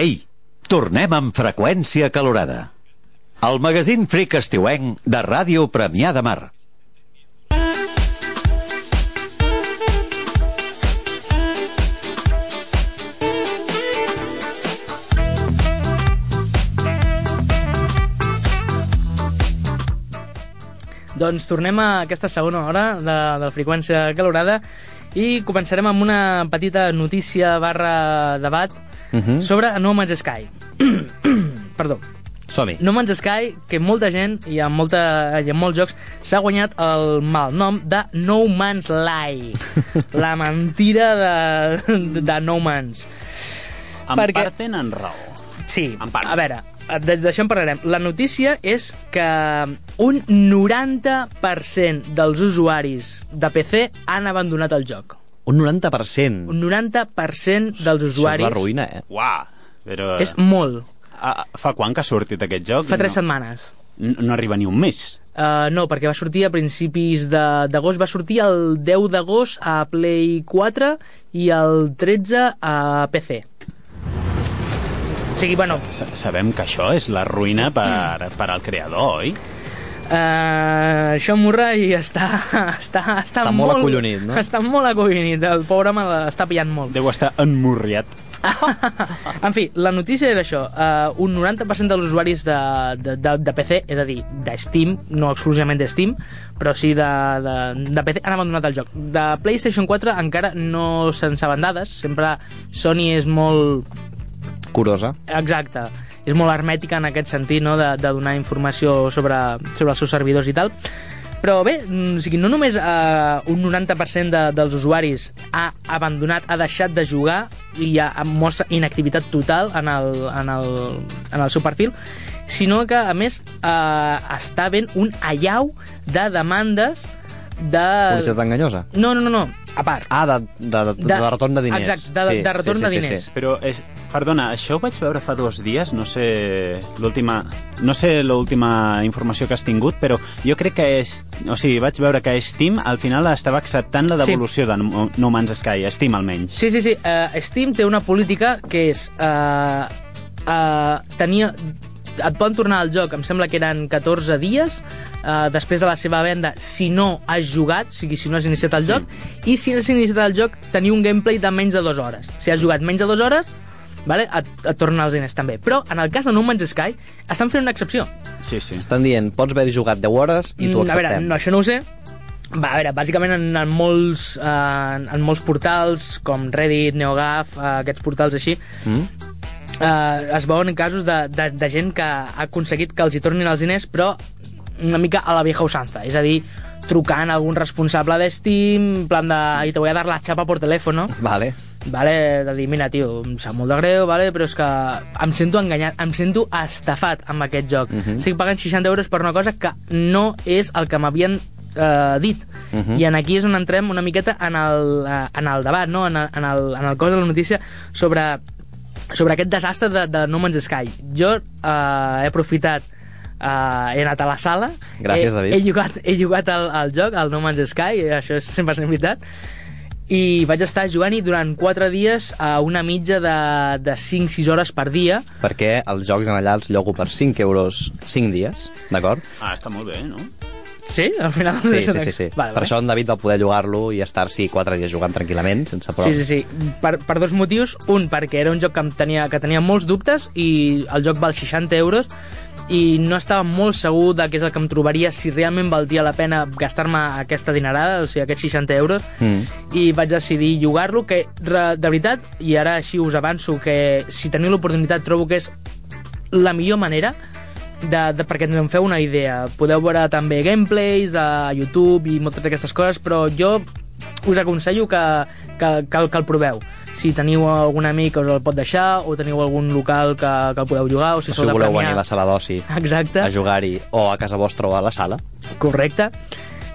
Ei, tornem amb freqüència calorada. El magazín fric estiuenc de Ràdio Premià de Mar. Doncs tornem a aquesta segona hora de, de freqüència calorada i començarem amb una petita notícia barra debat uh -huh. sobre No Man's Sky. Perdó. Som-hi. No Man's Sky, que molta gent i en, molta, i en molts jocs s'ha guanyat el mal nom de No Man's Lie. la mentira de, de No Man's. En Perquè- part tenen raó. Sí, En part. a veure, d'això en parlarem. La notícia és que un 90% dels usuaris de PC han abandonat el joc. Un 90%. Un 90% dels Això és usuaris la ruïna, eh? Uà, però... és molt. Ah, fa quan que ha sortit aquest joc? Fa tres no, setmanes. no, no arriba ni un mes. Uh, no, perquè va sortir a principis de- d'agost, va sortir el 10 d'agost a Play 4 i el 13 a PC. O sigui, bueno, Sa- Sabem que això és la ruïna per, per al creador, oi? Uh, Sean Murray està, està, està, Està molt acollonit, no? Està molt acollonit, el pobre home l'està pillant molt. Deu estar emmurriat. En fi, la notícia és això. Uh, un 90% dels usuaris de, de, de, de PC, és a dir, de Steam, no exclusivament de Steam, però sí de, de, de PC, han abandonat el joc. De PlayStation 4 encara no se'n saben dades. Sempre Sony és molt Curosa. Exacte. És molt hermètica en aquest sentit, no?, de, de donar informació sobre, sobre els seus servidors i tal. Però bé, mm, o sigui, no només eh, un 90% de, dels usuaris ha abandonat, ha deixat de jugar i ja mostra inactivitat total en el, en el, en el seu perfil, sinó que, a més, eh, està havent un allau de demandes de... Publicitat enganyosa. No, no, no, no, a part. Ah, de, de, de, de, de retorn de diners. Exacte, de- de retorn de diners. Però, és, perdona, això ho vaig veure fa dos dies, no sé l'última no sé l'última informació que has tingut, però jo crec que és... O sigui, vaig veure que Steam al final estava acceptant la Sí. devolució de No No Man's Sky, Steam almenys. Sí, sí, sí. Uh, Steam té una política que és... Uh, uh, tenia et poden tornar al joc, em sembla que eren 14 dies uh, després de la seva venda si no has jugat, o sigui, si no has iniciat el Sí. joc, i si has iniciat el joc tenir un gameplay de menys de dues hores. Si has jugat menys de dues hores, vale, et, et tornen els diners també. Però en el cas de No Man's Sky estan fent una excepció. Sí, sí. Estan dient, pots haver jugat 10 hores i t'ho Mm, A veure, acceptem. no, això no ho sé. Va, a veure, bàsicament en, en, molts, eh, en, en molts portals, com Reddit, NeoGAF, eh, aquests portals així, Mm? Eh, es veuen casos de, de, de gent que ha aconseguit que els hi tornin els diners, però una mica a la vieja usanza, és a dir, trucant a algun responsable de Steam, en plan de, i te voy a dar la chapa por teléfono, Vale. vale? de dir, mira, tio, em sap molt de greu, vale? però és que em sento enganyat, em sento estafat amb aquest joc. Mhm. Estic pagant 60 euros per una cosa que no és el que m'havien eh, dit. Mhm. I en aquí és on entrem una miqueta en el, eh, en el debat, no? en, el, en, el, en el cos de la notícia sobre, sobre aquest desastre de, de No Man's Sky. Jo eh, he aprofitat Uh, he anat a la sala Gràcies, he, David. he jugat, he jugat al, al joc, al No Man's Sky això és 100% veritat i vaig estar jugant-hi durant 4 dies a una mitja de, de 5-6 hores per dia. Perquè els jocs en allà els llogo per 5 euros 5 dies, d'acord? Ah, està molt bé, no? Sí? Al final... Sí, sí, sí. sí. Vale, Per vale. això en David va poder jugar-lo i estar-s'hi 4 dies jugant tranquil·lament, sense Sí, problema. sí, sí. Per, per dos motius. Un, perquè era un joc que, em tenia, que tenia molts dubtes i el joc val 60 euros i no estava molt segur de què és el que em trobaria si realment valdria la pena gastar-me aquesta dinerada, o sigui, aquests 60 euros, Mm. i vaig decidir jugar-lo, que de veritat, i ara així us avanço, que si teniu l'oportunitat trobo que és la millor manera de, de, perquè ens en feu una idea. Podeu veure també gameplays a YouTube i moltes d'aquestes coses, però jo us aconsello que, que, que, el- que el proveu. Si teniu algun amic que us el pot deixar, o teniu algun local que, que el podeu jugar, o si, O si voleu venir a la sala d'oci a jugar-hi o a casa vostra o a la sala. Correcte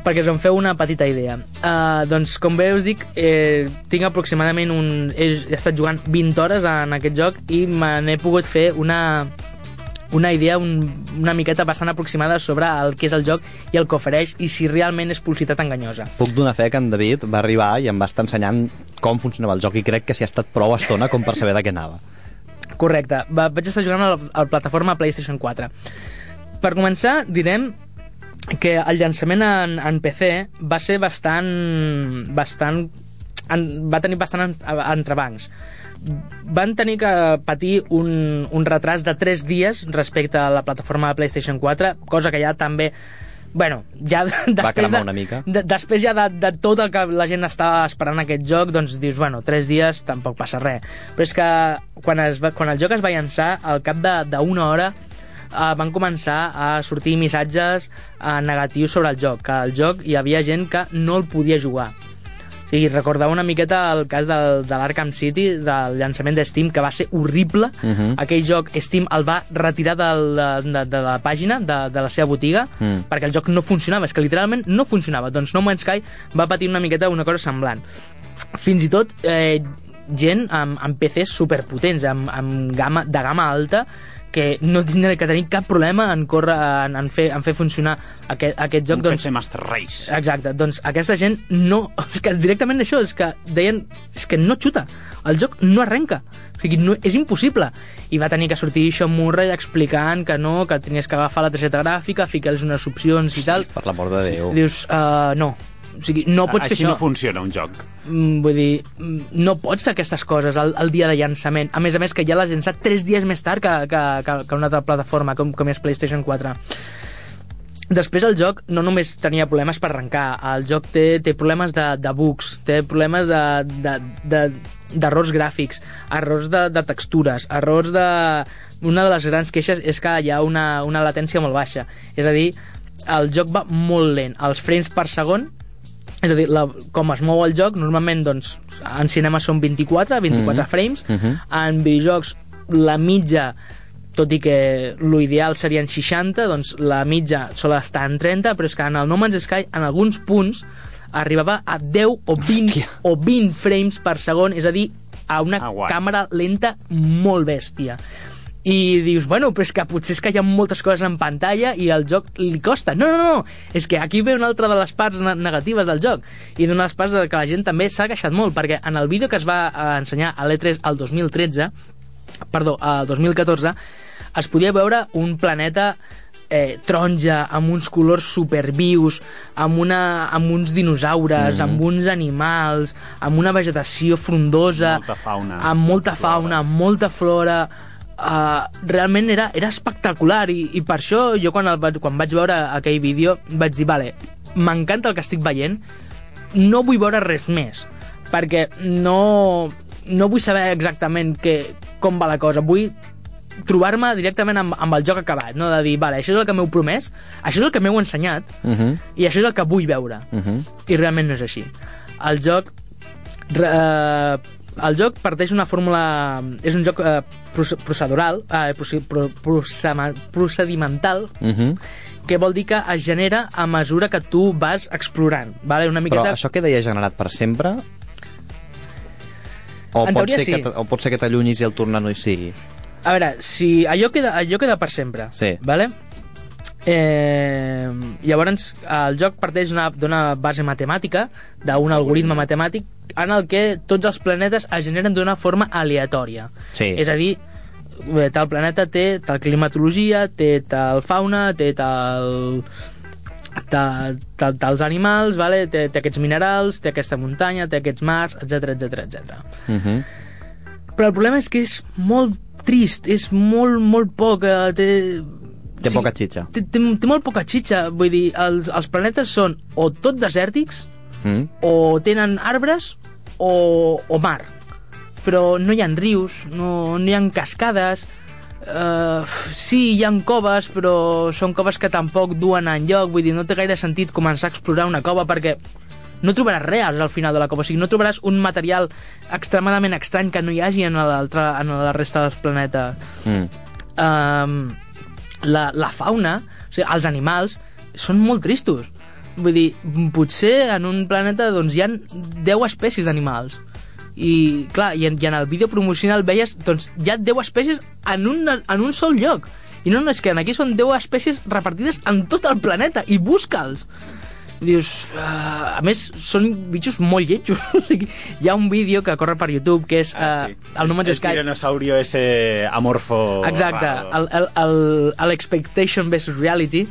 perquè us en feu una petita idea. Uh, doncs, com bé us dic, eh, tinc aproximadament un... He, he estat jugant 20 hores en aquest joc i me n'he pogut fer una, una idea un, una miqueta bastant aproximada sobre el que és el joc i el que ofereix i si realment és publicitat enganyosa. Puc donar fe que en David va arribar i em va estar ensenyant com funcionava el joc i crec que s'hi ha estat prou estona com per saber de què anava. Correcte. Va, vaig estar jugant a la, a la plataforma PlayStation 4. Per començar, direm que el llançament en, en PC va ser bastant... bastant en, va tenir bastant en, entrebancs. Van tenir que patir un, un retras de 3 dies respecte a la plataforma de PlayStation 4, cosa que ja també bueno, ja després, de, una mica. De, després ja de, de tot el que la gent estava esperant aquest joc, doncs dius, bueno, tres dies tampoc passa res. Però és que quan, es va, quan el joc es va llançar, al cap d'una hora eh, van començar a sortir missatges eh, negatius sobre el joc, que el joc hi havia gent que no el podia jugar. Sigui, recordava una miqueta el cas del, de l'Arkham City, del llançament de Steam, que va ser horrible. Uh Mhm. -huh. Aquell joc Steam el va retirar del, de, de, de la pàgina, de, de la seva botiga, Mm. perquè el joc no funcionava, és que literalment no funcionava. Doncs No Man's Sky va patir una miqueta una cosa semblant. Fins i tot eh, gent amb, amb PCs superpotents, amb, amb gamma, de gamma alta, que no tindria que tenir cap problema en córrer, en, en, fer, en fer funcionar aquest, aquest joc. Un doncs, PC Master Race. Exacte, doncs aquesta gent no... És que directament això, és que deien... És que no xuta, el joc no arrenca. O sigui, no, és impossible. I va tenir que sortir Sean Murray explicant que no, que tenies que agafar la targeta gràfica, ficar-los unes opcions i tal. Per l'amor de Déu. Dius, uh, no. O sigui, no pots Així fer això. no funciona un joc. Mm, vull dir, mm, no pots fer aquestes coses el, el dia de llançament. A més a més, que ja l'has llançat 3 dies més tard que, que, que, que una altra plataforma, com, com és PlayStation 4. Després el joc no només tenia problemes per arrencar, el joc té, té problemes de, de bugs, té problemes de, de, de, d'errors gràfics, errors de, de textures, errors de... Una de les grans queixes és que hi ha una, una latència molt baixa. És a dir, el joc va molt lent. Els frames per segon és a dir, la, com es mou el joc, normalment doncs, en cinema són 24, 24 Mhm. frames, Mhm. en videojocs la mitja tot i que l'ideal serien 60, doncs la mitja sol estar en 30, però és que en el No Man's Sky, en alguns punts, arribava a 10 o 20, Hòstia. o 20 frames per segon, és a dir, a una Ah, guai. càmera lenta molt bèstia. I dius, bueno, però és que potser és que hi ha moltes coses en pantalla i el joc li costa. No, no, no, és que aquí ve una altra de les parts ne- negatives del joc i d'una de les parts que la gent també s'ha queixat molt, perquè en el vídeo que es va eh, ensenyar a l'E3 al 2013, perdó, al 2014, es podia veure un planeta eh, taronja, amb uns colors supervius, amb, una, amb uns dinosaures, mm -hmm. amb uns animals, amb una vegetació frondosa, Molta fauna. amb molta Flora. fauna, amb molta flora... Uh, realment era, era espectacular i, i per això jo quan, el quan vaig veure aquell vídeo vaig dir, vale, m'encanta el que estic veient no vull veure res més perquè no, no vull saber exactament que, com va la cosa vull trobar-me directament amb, amb el joc acabat no? de dir, vale, això és el que m'heu promès això és el que m'heu ensenyat Uh -huh. i això és el que vull veure Uh -huh. i realment no és així. El joc eh, el joc parteix una fórmula... És un joc eh, proce- procedural, eh, pro- procedimental, Uh -huh. que vol dir que es genera a mesura que tu vas explorant. Vale? Una Però miqueta... això queda ja generat per sempre? O En pot, ser sí. que, o pot ser que t'allunyis i el tornar no hi sigui? A veure, si allò queda, allò queda per sempre, Sí. vale? Eh, llavors, el joc parteix d'una base matemàtica, d'un algoritme matemàtic, en el que tots els planetes es generen d'una forma aleatòria. Sí. És a dir, bé, tal planeta té tal climatologia, té tal fauna, té tal tal, tal, tals animals, vale? té, té aquests minerals, té aquesta muntanya, té aquests mars, etc etc etc. Però el problema és que és molt trist, és molt, molt poc... Eh, té, Té poca xitxa. Té, té, té molt poca xitxa, vull dir, els, els planetes són o tot desèrtics, Mm. o tenen arbres, o, o mar. Però no hi ha rius, no, no hi ha cascades... Uh, sí, hi ha coves, però són coves que tampoc duen enlloc, vull dir, no té gaire sentit començar a explorar una cova perquè no trobaràs res al final de la cova, o sigui, no trobaràs un material extremadament estrany que no hi hagi en, en la resta dels planetes. Mm. Um, la, la fauna, o sigui, els animals, són molt tristos. Vull dir, potser en un planeta doncs, hi ha 10 espècies d'animals. I, clar, i en, i en el vídeo promocional veies, doncs, hi ha 10 espècies en un, en un sol lloc. I no, no, és que aquí són 10 espècies repartides en tot el planeta, i busca'ls. dius... Uh, a més, són bitxos molt lletjos. o sigui, hi ha un vídeo que corre per YouTube que és uh, el No Man's el Sky. tiranosaurio ese amorfo Exacte, el- el- el- el- l'expectation versus reality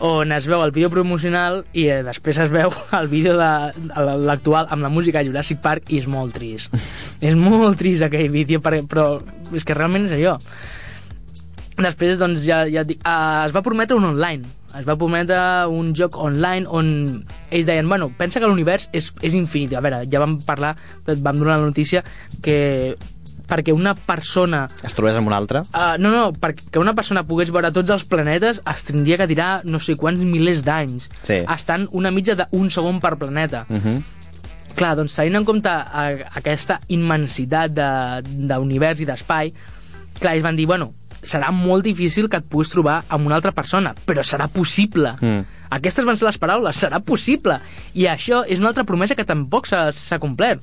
on es veu el vídeo promocional i eh, després es veu el vídeo de l'actual amb la música de Jurassic Park i és molt trist. és molt trist aquell vídeo, perquè, però és que realment és allò. Després, doncs, ja, ja et dic, uh, es va prometre un online. Es va prometre un joc online on ells deien, bueno, pensa que l'univers és, és infinit. A veure, ja vam parlar, vam donar la notícia que perquè una persona Es trobés amb un altre? Uh, no, no, perquè una persona pogués veure tots els planetes es tindria que tirar no sé quants milers d'anys. Sí. Estan una mitja d'un segon per planeta. Uh -huh. Clar, doncs tenint en compte a, aquesta immensitat de- d'univers i d'espai, clar, ells van dir, bueno, serà molt difícil que et puguis trobar amb una altra persona, però serà possible. Mm. Aquestes van ser les paraules, serà possible. I això és una altra promesa que tampoc s'ha complert.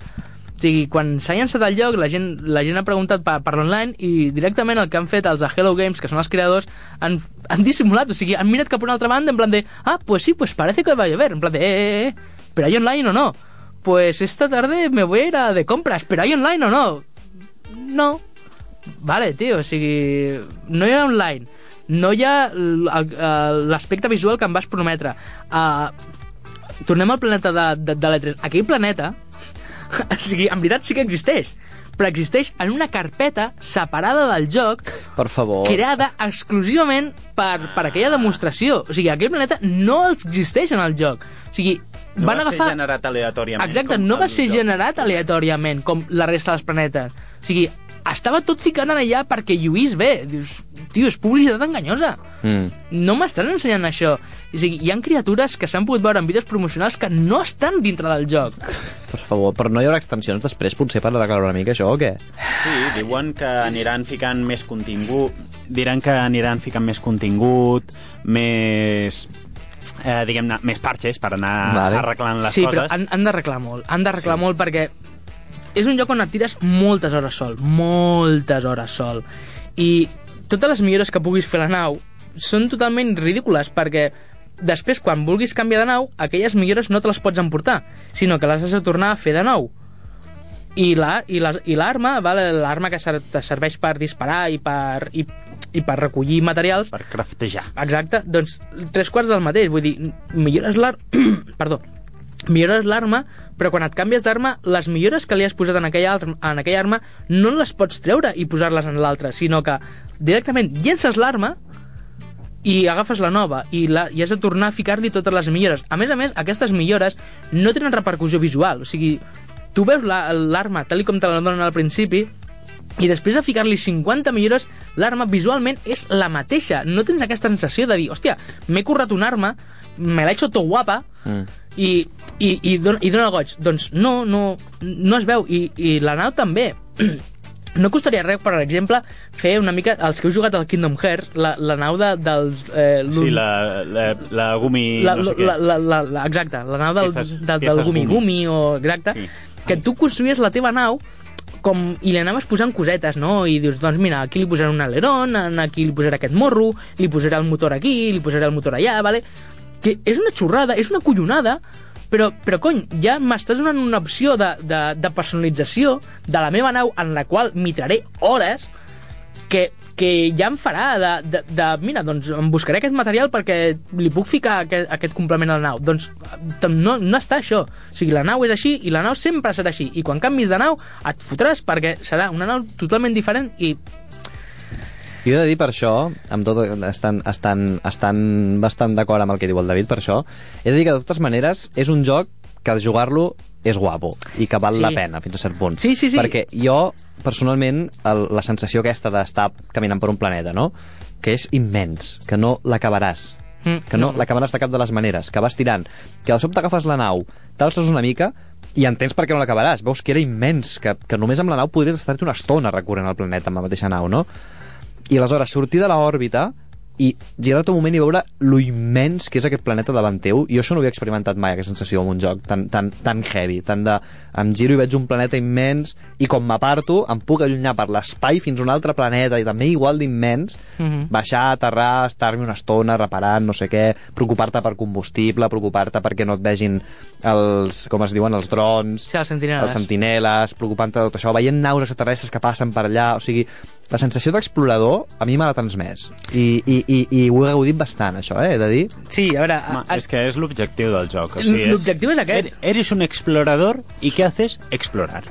O sigui, quan s'ha llançat el lloc, la gent, la gent ha preguntat per, per l'online i directament el que han fet els de Hello Games, que són els creadors, han, han dissimulat, o sigui, han mirat cap a una altra banda en plan de, ah, pues sí, pues parece que va a llover, en plan de, eh, eh, eh, pero hay online o no? Pues esta tarde me voy a ir a de compras, pero hay online o no? No. Vale, tio, o sigui, no hi ha online, no hi ha l'aspecte visual que em vas prometre. Uh, tornem al planeta de, de, de l'E3. Aquell planeta, o sigui, en veritat sí que existeix, però existeix en una carpeta separada del joc Per favor. creada exclusivament per, per aquella demostració. O sigui, aquell planeta no existeix en el joc. O sigui, No van va agafar... ser generat aleatòriament. Exacte, no va ser joc. generat aleatòriament com la resta dels planetes. O sigui, estava tot ficat en allà perquè lluís bé. Dius, tio, és publicitat enganyosa. Mm. No m'estan ensenyant això. O sigui, hi ha criatures que s'han pogut veure en vídeos promocionals que no estan dintre del joc. Per favor, però no hi haurà extensions després, potser per arreglar una mica això o què? Sí, diuen que aniran ficant més contingut, diran que aniran ficant més contingut, més eh, diguem-ne, més parxes per anar Vale. arreglant les sí, coses. però han, han d'arreglar molt. Han d'arreglar sí. molt perquè és un joc on et tires moltes hores sol, moltes hores sol. I totes les millores que puguis fer a la nau són totalment ridícules perquè després, quan vulguis canviar de nau, aquelles millores no te les pots emportar, sinó que les has de tornar a fer de nou. I la- i la- i l'arma, vale, l'arma que te serveix per disparar i per, i, i per recollir materials, Per craftejar. Exacte, doncs tres quarts del mateix, vull dir, millores l'arma... Perdó, millores l'arma, però quan et canvies d'arma, les millores que li has posat en aquella, en aquella arma no les pots treure i posar-les en l'altra, sinó que directament llences l'arma i agafes la nova i, la, i has de tornar a ficar-li totes les millores. A més a més, aquestes millores no tenen repercussió visual, o sigui, tu veus la- l'arma tal i com te la donen al principi i després de ficar-li 50 millores, l'arma visualment és la mateixa. No tens aquesta sensació de dir, hòstia, m'he currat una arma, me l'he hecho to guapa, Mm. i, i, i, dona, i dona goig. Doncs no, no, no es veu. I, i la nau també. No costaria res, per exemple, fer una mica... Els que heu jugat al Kingdom Hearts, la, la nau de, dels... Eh, Sí, la, la, la gumi... la, no sé què. la, la, la, la, exacte, la nau del, Piezas- del, del gumi. gumi o exacte, Sí. que tu construïes la teva nau com, i li anaves posant cosetes, no? I dius, doncs mira, aquí li posaré un alerón, aquí li posaré aquest morro, li posaré el motor aquí, li posaré el motor allà, vale? Que és una xorrada, és una collonada, però, però cony, ja m'estàs donant una opció de, de, de personalització de la meva nau en la qual mitraré hores que, que ja em farà de, de, de, mira, doncs em buscaré aquest material perquè li puc ficar aquest, aquest complement a la nau. Doncs no, no està això. O sigui, la nau és així i la nau sempre serà així. I quan canvis de nau et fotràs perquè serà una nau totalment diferent i Jo he de dir per això, amb tot, estan, estan, estan bastant d'acord amb el que diu el David per això, he de dir que de totes maneres és un joc que jugar-lo és guapo i que val Sí. la pena fins a cert punt. Sí, sí, sí. Perquè jo, personalment, el, la sensació aquesta d'estar caminant per un planeta, no? que és immens, que no l'acabaràs, Mm, que no, no. l'acabaràs de cap de les maneres, que vas tirant, que de sobte agafes la nau, t'alces una mica i entens per què no l'acabaràs. Veus que era immens, que, que només amb la nau podries estar-te una estona recorrent el planeta amb la mateixa nau, no? I aleshores sortir de l'òrbita i girar-te un moment i veure lo immens que és aquest planeta davant teu. Jo això no havia experimentat mai, aquesta sensació en un joc tan, tan, tan heavy, tan de... Em giro i veig un planeta immens i com m'aparto em puc allunyar per l'espai fins a un altre planeta i també igual d'immens, Mhm. baixar, aterrar, estar-me una estona reparant, no sé què, preocupar-te per combustible, preocupar-te perquè no et vegin els, com es diuen, els drons, Sí, els sentineles. els sentineles, preocupant-te de tot això, veient naus extraterrestres que passen per allà, o sigui, la sensació d'explorador a mi me l'ha transmès i, i, i, i ho he gaudit bastant, això, eh, he de dir. Sí, a veure... A, a, és que és l'objectiu del joc. O sigui, L'objectiu és aquest. Er- Eres un explorador i què haces? Explorar.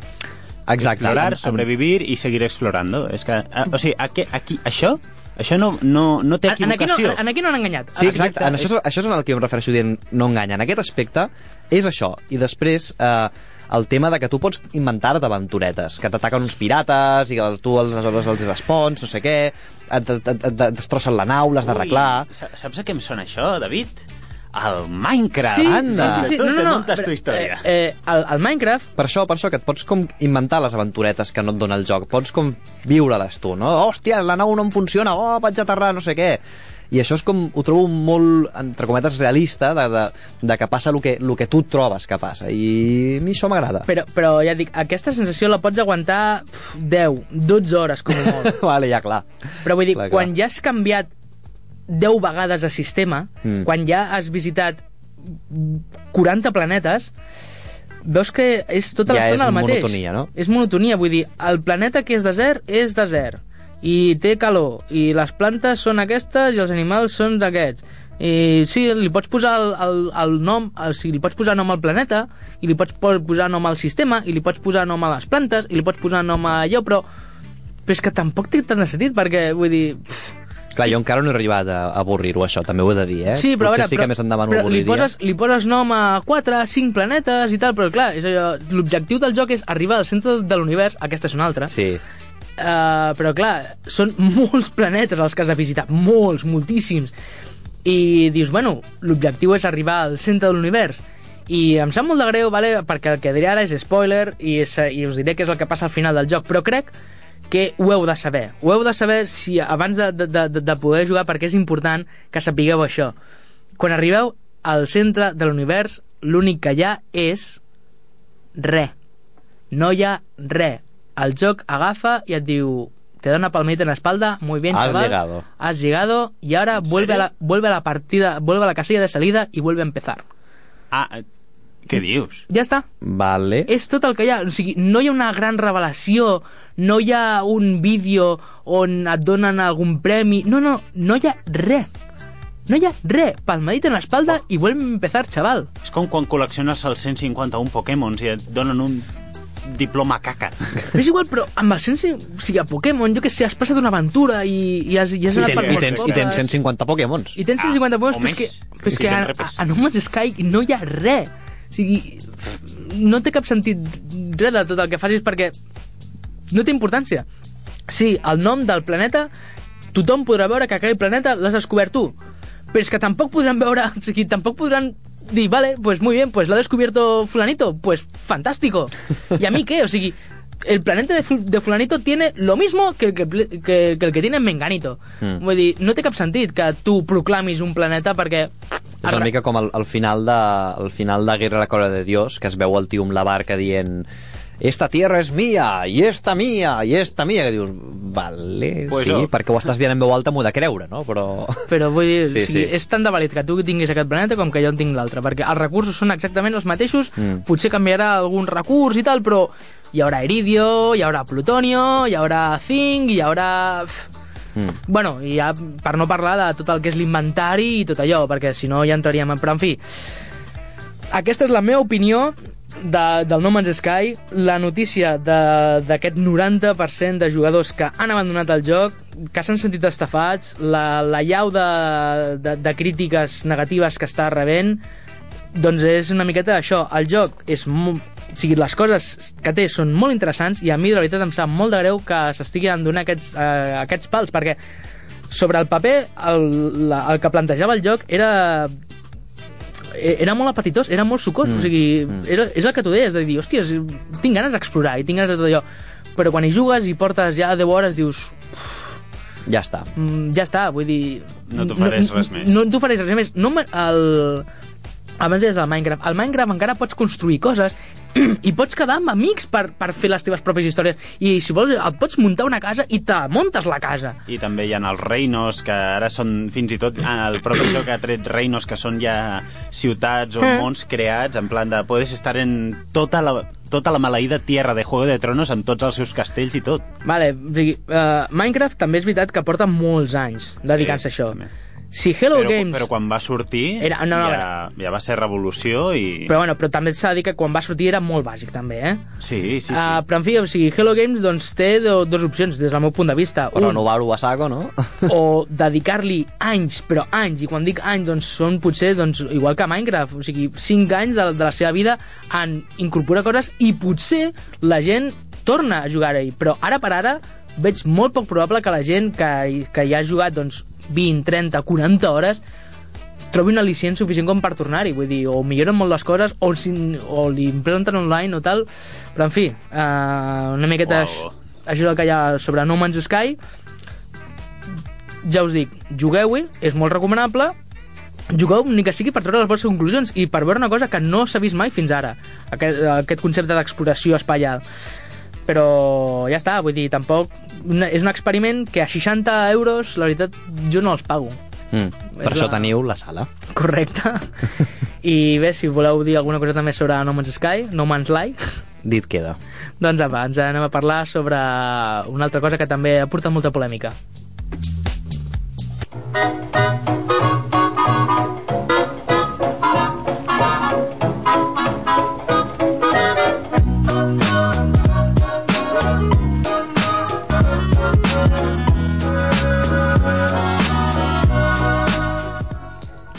Exacte. Explorar, sobrevivir i seguir explorando. És que, a, o sigui, aquí, aquí, això, això no, no, no té en, aquí no, equivocació. en aquí no han enganyat. Sí, exacte. Exacte, En això, és, això és en el que em refereixo dient no enganya. En aquest aspecte és això. I després eh, el tema de que tu pots inventar-te aventuretes, que t'ataquen uns pirates i que tu aleshores els respons, no sé què, et, et, et, et destrossen la nau, l'has d'arreglar... Saps a què em sona això, David? El Minecraft. Sí, sí, Anda. sí, sí. Tu No, no, no. muntes tu però, història. Eh, eh, el, el Minecraft Per això, per això, que et pots com inventar les aventuretes que no et dona el joc. Pots com viure-les tu, no? Hòstia, la nau no em funciona, oh, vaig a aterrar, no sé què. I això és com, ho trobo molt, entre cometes, realista, de, de, de que passa el que, el que tu trobes que passa. I a mi això m'agrada. Però, però ja dic, aquesta sensació la pots aguantar pf, 10, 12 hores com a molt. vale, ja, clar. Però vull dir, Clar, clar. quan ja has canviat 10 vegades de sistema, Mm. quan ja has visitat 40 planetes, veus que és tota Ja l'estona és el mateix. monotonia, no? És monotonia, vull dir, el planeta que és desert és desert, i té calor, i les plantes són aquestes i els animals són d'aquests. I sí, li pots posar el, el, el nom, o sigui, li pots posar nom al planeta, i li pots po- posar nom al sistema, i li pots posar nom a les plantes, i li pots posar nom a allò, però, però és que tampoc té tant de sentit, perquè, vull dir, pff, Clar, jo encara no he arribat a avorrir-ho, això, també ho he de dir, eh? Sí, però, a Potser veure, sí però, que més endavant ho però li, avorriria. poses, li poses nom a 4, 5 planetes i tal, però clar, l'objectiu del joc és arribar al centre de l'univers, aquesta és una altra, Sí. Uh, però clar, són molts planetes els que has de visitar, molts, moltíssims, i dius, bueno, l'objectiu és arribar al centre de l'univers, i em sap molt de greu, vale, perquè el que diré ara és spoiler, i, és, i us diré què és el que passa al final del joc, però crec que ho heu de saber. Ho heu de saber si abans de, de, de, de poder jugar, perquè és important que sapigueu això. Quan arribeu al centre de l'univers, l'únic que hi ha és res. No hi ha res. El joc agafa i et diu te da una palmadita en la espalda, muy bien, Has chaval. llegado. Has llegado y ahora vuelve a, la, vuelve a la partida, vuelve a la casilla de salida y vuelve a empezar. Ah, eh, què dius? Ja està. Vale. És tot el que hi ha. O sigui, no hi ha una gran revelació, no hi ha un vídeo on et donen algun premi... No, no, no hi ha res. No hi ha res. Palmadita en l'espalda i vuelve a empezar, chaval. És com quan col·lecciones els 151 Pokémons i et donen un diploma caca. És igual, però amb el sense... O sigui, a Pokémon, jo que sé, has passat una aventura i, i has, i has I, anat ten, per i, tens, I tens pobles. 150 Pokémons. I tens 150 Ah, Pokémons, però és que, però és que a, a, a No Man's Sky no hi ha res. O sigui, no té cap sentit res de tot el que facis perquè no té importància. Sí, el nom del planeta, tothom podrà veure que aquell planeta l'has descobert tu. Però és que tampoc podran veure, o sigui, tampoc podran dir, vale, pues muy bien, pues lo ha descubierto fulanito, pues fantástico. ¿Y a mí qué? O sigui, el planeta de, de fulanito tiene lo mismo que el que, que, que el que tiene menganito. Mm. Vull dir, no té cap sentit que tu proclamis un planeta perquè... És una mica com al, al final de, al final de Guerra a la Cola de Dios, que es veu el tio amb la barca dient esta tierra és mia, i esta mia, i esta mia, que dius, vale, Pues sí, no. perquè ho estàs dient en veu alta m'ho de creure, no? Però... Però vull dir, Sí, sí, sí. sí. és tan de vàlid que tu tinguis aquest planeta com que jo en tinc l'altre, perquè els recursos són exactament els mateixos, Mm. potser canviarà algun recurs i tal, però hi haurà iridio, hi haurà plutonio, hi haurà zinc, hi haurà... Mm. Bueno, i ja per no parlar de tot el que és l'inventari i tot allò, perquè si no ja entraríem en... Però, en fi, aquesta és la meva opinió de, del No Man's Sky, la notícia d'aquest 90% de jugadors que han abandonat el joc, que s'han sentit estafats, la, la llau de, de, de crítiques negatives que està rebent, doncs és una miqueta això. El joc és... mo- O sigui, les coses que té són molt interessants i a mi, de veritat, em sap molt de greu que s'estiguin donant aquests, eh, aquests pals, perquè sobre el paper el, la, el que plantejava el joc era era molt apetitós, era molt sucós, mm. o sigui, era, és el que tu deies, de dir, hòstia, tinc ganes d'explorar i tinc ganes de tot allò, però quan hi jugues i portes ja 10 hores dius, "Uf, Ja està. mm, ja està, vull dir... No t'ofereix res més. No, no t'ofereix res més. No, el... Abans deies del Minecraft. Al Minecraft encara pots construir coses i pots quedar amb amics per, per fer les teves pròpies històries. I si vols, et pots muntar una casa i te muntes la casa. I també hi ha els reinos, que ara són fins i tot ah, el propi joc ha tret reinos que són ja ciutats o Eh. mons creats, en plan de podes estar en tota la, tota la maleïda tierra de Juego de Tronos amb tots els seus castells i tot. Vale, o sigui, uh, Minecraft també és veritat que porta molts anys dedicant-se a això. també. Si Hello però, Games... però quan va sortir Era- no, no, ja, ja va ser revolució i... Però, bueno, però també s'ha de dir que quan va sortir era molt bàsic, també, eh? Sí, sí, sí. Uh, però, en fi, o sigui, Hello Games doncs, té do, dues opcions, des del meu punt de vista. Un, renovar-ho a saco, no? o dedicar-li anys, però anys, i quan dic anys, doncs són potser, doncs, igual que Minecraft, o sigui, 5 anys de, de la seva vida en incorporar coses i potser la gent torna a jugar-hi, però ara per ara veig molt poc probable que la gent que, que hi ha jugat doncs, 20, 30, 40 hores trobi un al·licient suficient com per tornar-hi, vull dir, o milloren molt les coses o, si, o li implementen online o tal, però en fi, uh, una miqueta Uau. això és el que hi ha sobre No Man's Sky. Ja us dic, jugueu-hi, és molt recomanable, jugueu ni que sigui per treure les vostres conclusions i per veure una cosa que no s'ha vist mai fins ara, aquest, aquest concepte d'exploració espacial. Però ja està, vull dir, tampoc... una- És un experiment que a 60 euros, la veritat, jo no els pago. Mm. És Per això la- teniu la sala. Correcte. I bé, si voleu dir alguna cosa també sobre No Man's Sky, No Man's Life, Dit queda. doncs apa, ens anem a parlar sobre una altra cosa que també ha portat molta polèmica.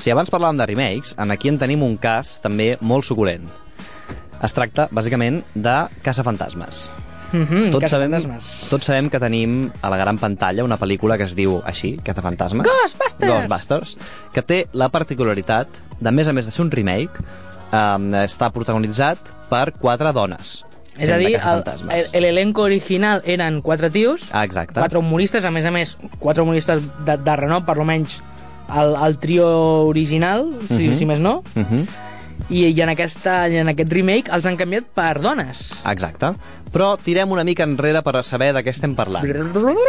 Si abans parlàvem de remakes, en aquí en tenim un cas també molt suculent. Es tracta, bàsicament, de Caça-Fantasmes. Mm -hmm, Tots sabem, tots sabem que tenim a la gran pantalla una pel·lícula que es diu així, Caça-Fantasmes. Ghostbusters! Ghostbusters, que té la particularitat de, a més a més de ser un remake, eh, està protagonitzat per quatre dones. És a dir, el, Caça-Fantasmes. el, elenco original eren quatre tios, Ah, exacte. quatre humoristes, a més a més, quatre humoristes de, de renom, per almenys el, el trio original, si, Mhm. si més no, Uh -huh. i, i en, aquesta, en aquest remake els han canviat per dones. Exacte. Però tirem una mica enrere per saber de què estem parlant.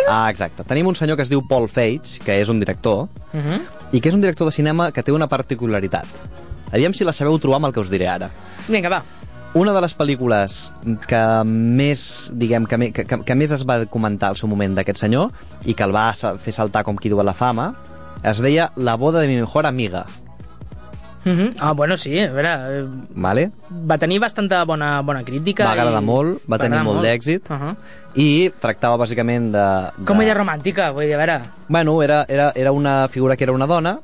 Ah, exacte. Tenim un senyor que es diu Paul Feig, que és un director, Mhm. i que és un director de cinema que té una particularitat. Aviam si la sabeu trobar amb el que us diré ara. Vinga, va. Una de les pel·lícules que més, diguem, que, que, que, que més es va comentar al seu moment d'aquest senyor i que el va fer saltar com qui du a la fama, es deia La boda de mi mejor amiga, Mhm. Ah, bueno, sí, a veure, eh, ¿vale? va tenir bastanta bona, bona crítica. Va agradar i- molt, va tenir agradar molt d'èxit. Uh -huh. i tractava bàsicament de... de... Comèdia romàntica, vull dir, a veure... Bueno, era, era, era una figura que era una dona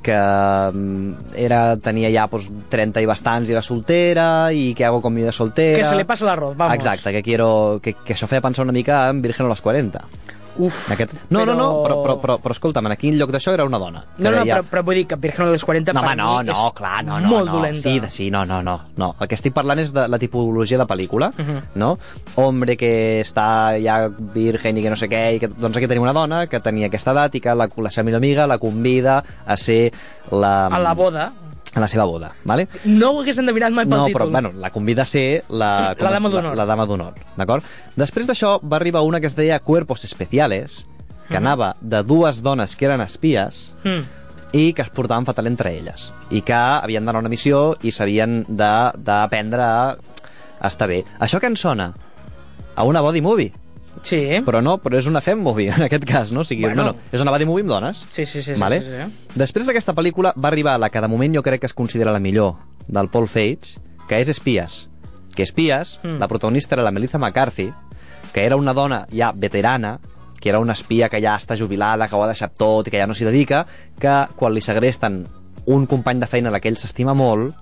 que mm, era, tenia ja pues, 30 i bastants i era soltera i que hago con mi vida soltera Que se le pasa l'arroz, vamos. exacte, que, quiero, que, que això feia pensar una mica en Virgen a los 40 Uf, Aquest... No, no, no, però, però, però, però escolta'm, aquí en lloc d'això era una dona. No, no, deia- però, però vull dir que Virgen a les 40 No, per no, mi no, és clar, no, no. molt no. dolenta. Sí, de- sí, no, no, no, no. El que estic parlant és de la tipologia de pel·lícula, Mhm. no? Hombre que està ja virgen i que no sé què, i que, doncs aquí tenim una dona que tenia aquesta edat i que la, la seva millor amiga la convida a ser la... A la boda. A la seva boda, vale? No ho hagués endevinat mai pel No, títol. però, bueno, la convida a ser la... La dama d'honor. La, la dama d'honor, d'acord? Després d'això va arribar una que es deia Cuerpos Especiales, que Mhm. anava de dues dones que eren espies Mm. i que es portaven fatal entre elles i que havien d'anar a una missió i s'havien d'aprendre a estar bé. Això que ens sona? A una body movie. Sí. Però no, però és una fem movie, en aquest cas, no? O sigui, Bueno. bueno. és una body movie amb dones. Sí, sí, sí. sí, vale? sí, sí. Després d'aquesta pel·lícula va arribar la que de moment jo crec que es considera la millor del Paul Feig, que és Espies. Que Espies, Mm. la protagonista era la Melissa McCarthy, que era una dona ja veterana, que era una espia que ja està jubilada, que ho ha deixat tot i que ja no s'hi dedica, que quan li segresten un company de feina a la que ell s'estima molt,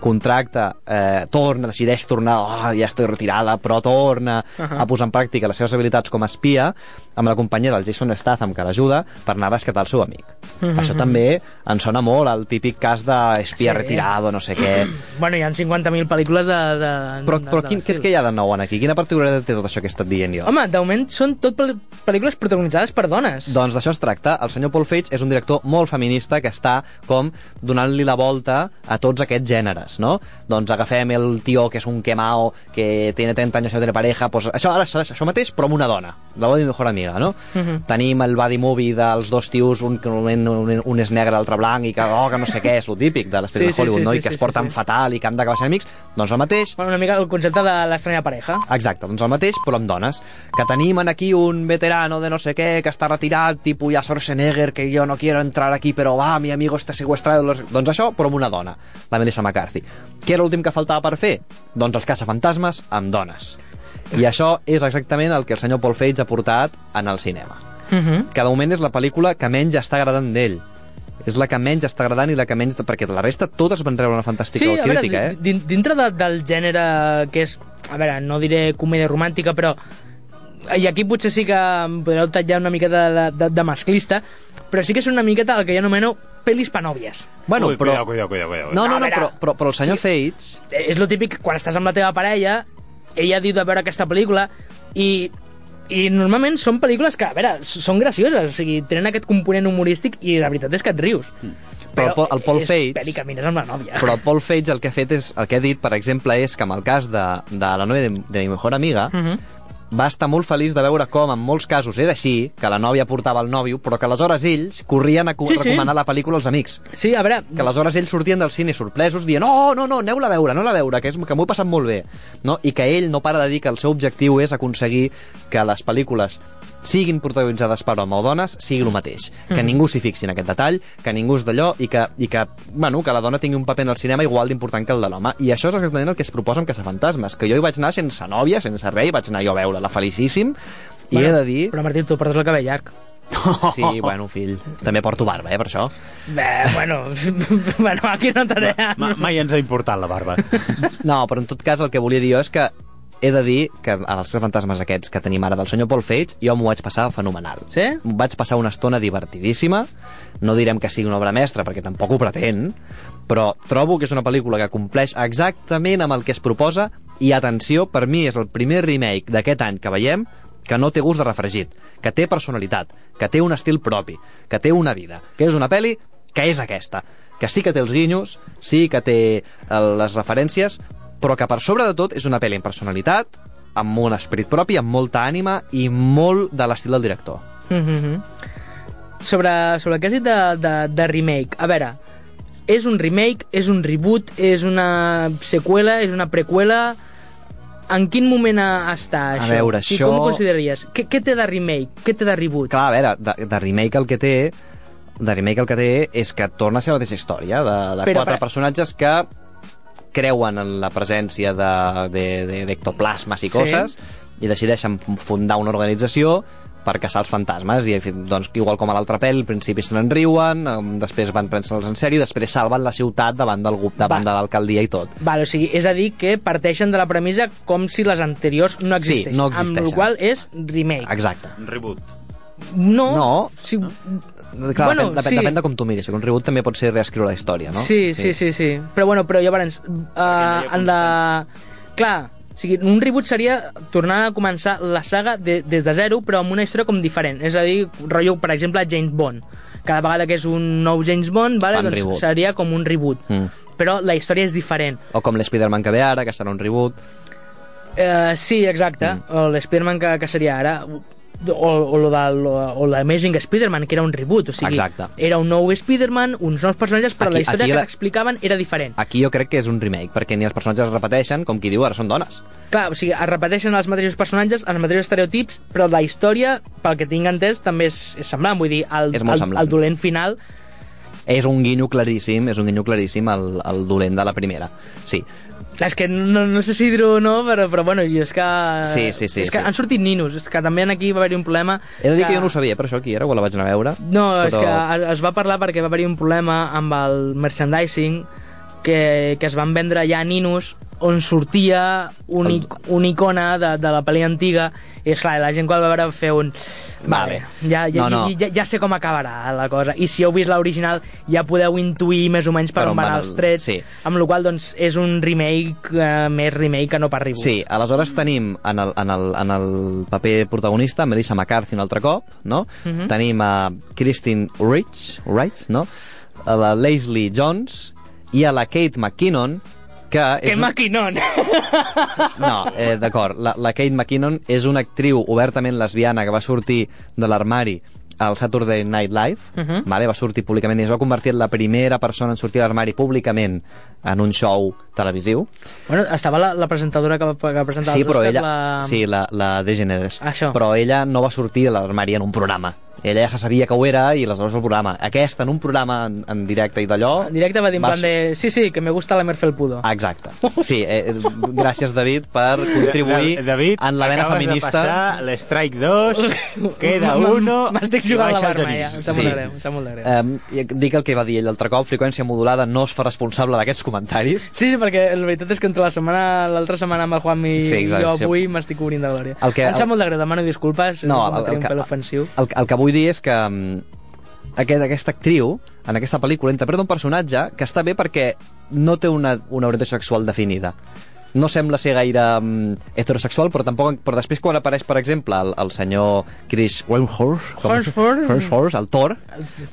contracta, eh, torna, decideix tornar, oh, ja estic retirada, però torna uh. -huh. a posar en pràctica les seves habilitats com a espia amb la companyia del Jason Statham que l'ajuda per anar a rescatar el seu amic. Uh -huh. Això també ens sona molt al típic cas d'espia Sí. retirado, no sé què. Bueno, hi ha 50.000 pel·lícules de... de Però, de, però de quin, què, què hi ha de nou en aquí? Quina particularitat té tot això que he estat dient jo? Home, de moment són tot pel- pel·lícules protagonitzades per dones. Doncs d'això es tracta. El senyor Paul Feig és un director molt feminista que està com donant-li la volta a tots aquests gèneres, no? Doncs agafem el tio que és un quemao, que tiene 30 anys no tiene pareja, pues això, ara, això, això mateix, però amb una dona, la body mejor amiga, no? Uh -huh. Tenim el body movie dels dos tios, un, un, un és negre, l'altre blanc, i que, oh, que no sé què, és lo típic de les Sí, pel·lícules sí, de Hollywood, sí, no? sí, I que sí, es porten sí, sí. fatal i que han d'acabar sent amics. Doncs el mateix, Bueno, una mica el concepte de l'estranya pareja. Exacte, doncs el mateix, però amb dones. Que tenim en aquí un veterano de no sé què, que està retirat, tipus ja Schwarzenegger, que jo no quiero entrar aquí, però va, mi amigo està secuestrado. Doncs això, però amb una dona, la Melissa McCarthy. Què era l'últim que faltava per fer? Doncs els caçafantasmes amb dones. I això és exactament el que el senyor Paul Feig ha portat en el cinema. Uh -huh. Que de moment és la pel·lícula que menys està agradant d'ell. És la que menys està agradant i la que menys... Perquè la resta totes van rebre una fantàstica Sí, a veure, crítica, eh? din- dintre de, del gènere que és, a veure, no diré comèdia romàntica, però i aquí potser sí que em podreu tallar una miqueta de, de, de masclista, però sí que és una miqueta el que jo anomeno pel·lis panòvies. Bueno, Ui, però... Cuidao, cuidao, cuidao, cuidao. No, no, no, veure, però, però, però el senyor sí. Eh, És lo típic, quan estàs amb la teva parella, ella diu de veure aquesta pel·lícula i i normalment són pel·lícules que, a veure, són gracioses, o sigui, tenen aquest component humorístic i la veritat és que et rius. Però el Paul- el Paul és Feig- pel·li que mires amb la nòvia. Però el Paul Feig el que ha fet és, el que ha dit, per exemple, és que en el cas de, de la nòvia de, de mi mejor amiga, Uh -huh. Va estar molt feliç de veure com en molts casos era així, que la nòvia portava el nòvio, però que aleshores ells corrien a Sí, sí. recomanar la pel·lícula als amics. Sí, a veure... Que aleshores ells sortien del cine sorpresos dient no, no, no, aneu-la a veure, aneu-la a veure, que, és, que m'ho he passat molt bé. No? I que ell no para de dir que el seu objectiu és aconseguir que les pel·lícules siguin protagonitzades per home o dones, sigui el mateix. Que Mhm. ningú s'hi fixi en aquest detall, que ningú és d'allò i, que, i que, bueno, que la dona tingui un paper en el cinema igual d'important que el de l'home. I això és exactament el que es proposa amb Caçafantasmes, que jo hi vaig anar sense nòvia, sense res, i vaig anar jo a veure-la felicíssim, i he de dir... Però Martí, tu portes el cabell llarg. Sí, bueno, fill, també porto barba, eh, per això. Bé, bueno, bueno, aquí no entraré. Ma, mai ens ha importat la barba. No, però en tot cas el que volia dir jo és que he de dir que els fantasmes aquests que tenim ara del senyor Paul Feig, jo m'ho vaig passar fenomenal. Sí? Vaig passar una estona divertidíssima, no direm que sigui una obra mestra, perquè tampoc ho pretén, però trobo que és una pel·lícula que compleix exactament amb el que es proposa, i atenció, per mi és el primer remake d'aquest any que veiem que no té gust de refregit, que té personalitat, que té un estil propi, que té una vida, que és una pel·li que és aquesta, que sí que té els guinyos, sí que té eh, les referències, però que per sobre de tot és una pel·li amb personalitat, amb un esperit propi, amb molta ànima i molt de l'estil del director. Mhm. sobre, sobre el que has dit de, de, de remake, a veure, és un remake, és un reboot, és una seqüela, és una preqüela... En quin moment està això? veure, Sí, això- Com ho consideraries? Què, què té de remake? Què té de reboot? Clar, a veure, de, de remake el que té de remake el que té és que torna a ser la mateixa història de, de Però, quatre per- personatges que creuen en la presència de- de- de- d'ectoplasmes i Sí. coses i decideixen fundar una organització per caçar els fantasmes i doncs, igual com a l'altre pel, al principi se n'en riuen em, després van prendre-se'ls en sèrio i després salven la ciutat davant del davant Va. de l'alcaldia i tot Vale, o sigui, és a dir que parteixen de la premissa com si les anteriors no Sí, existeixen. no Amb existeixen. la qual és remake. exacte reboot. No. No. Sí, Clar, Bueno, depèn, depèn, sí. depèn de com tu miris, que un reboot també pot ser reescriure la història, no? Sí, sí, sí, sí. Però bueno, però llavors, uh, en la... Clar, o sigui, un reboot seria tornar a començar la saga de, des de zero, però amb una història com diferent. És a dir, rotllo, per exemple, James Bond. Cada vegada que és un nou James Bond, vale, Fan doncs reboot. seria com un reboot. Mm. Però la història és diferent. O com l'Spiderman que ve ara, que serà un reboot. Uh, sí, exacte. Mm. O l'Spiderman que, que seria ara o, o, lo de, o l'Amazing Spider-Man, que era un reboot, o sigui, Exacte. era un nou Spider-Man, uns nous personatges, però Aquí- la història aquí que la- t'explicaven era diferent. Aquí jo crec que és un remake, perquè ni els personatges es repeteixen, com qui diu, ara són dones. Clar, o sigui, es repeteixen els mateixos personatges, els mateixos estereotips, però la història, pel que tinc entès, també és, és semblant. Vull dir, el, És molt el, semblant. el dolent final... És un guinyo claríssim, és un guinyo claríssim al, al dolent de la primera. Sí. És que no, no sé si dir-ho o no, però, però bueno, jo és que... Sí, sí, sí, És que sí. han sortit ninos, és que també aquí va haver-hi un problema... He de dir que jo no ho sabia, per això aquí era, quan la vaig anar a veure. No, és però- que es va parlar perquè va haver-hi un problema amb el merchandising que, que es van vendre ja a Ninus on sortia un, El- una icona de, de la pel·li antiga i esclar, la gent quan va veure fer un vale, ja, ja, No, no. ja, ja sé com acabarà la cosa i si heu vist l'original ja podeu intuir més o menys per, on van els trets sí. amb la qual doncs és un remake eh, més remake que no per reboot Sí, aleshores tenim en el, en el, en el paper protagonista Melissa McCarthy un altre cop, no? Mhm. Tenim a Christine Rich, Wright, no? A la Leslie Jones i a la Kate McKinnon, que que és... un- maquinón No, eh, d'acord. La, la Kate McKinnon és una actriu obertament lesbiana que va sortir de l'armari al Saturday Night Live, Mhm. vale? va sortir públicament i es va convertir en la primera persona en sortir de l'armari públicament en un show televisiu. bueno, estava la, la presentadora que, va- que presentava Sí, els però Oscars, ella... la... Sí, la, la DeGeneres. Això. Però ella no va sortir de l'armari en un programa. Ella ja se sabia que ho era i aleshores el programa. Aquesta, en un programa en, en directe i d'allò... En directe va dir en va plan de... Sí, sí, que me gusta la Merfelpudo. Ah, Exacte. Sí, eh, eh, gràcies, David, per contribuir Da- David, en la vena acabes feminista. de passar l'Strike 2, queda uno... M'estic i jugant la el. Genís. Em sap Sí. molt de greu, em sap molt de greu. Eh, dic el que va dir ell l'altre cop, freqüència modulada no es fa responsable d'aquests comentaris. Sí, sí, perquè la veritat és que entre la setmana, l'altra setmana amb el Juan i Sí, exacte, jo sí. avui m'estic cobrint de glòria. El que- em sap el- molt de greu, demano disculpes, No, no, el- el un que- pèl ofensiu. El, el que vull dir és que mm, aquest, aquesta actriu, en aquesta pel·lícula, interpreta un personatge que està bé perquè no té una, una orientació sexual definida. No sembla ser gaire um, heterosexual, però tampoc... Però després, quan apareix, per exemple, el, el senyor Chris Hemsworth, com- Hemsworth. Hemsworth, el Thor,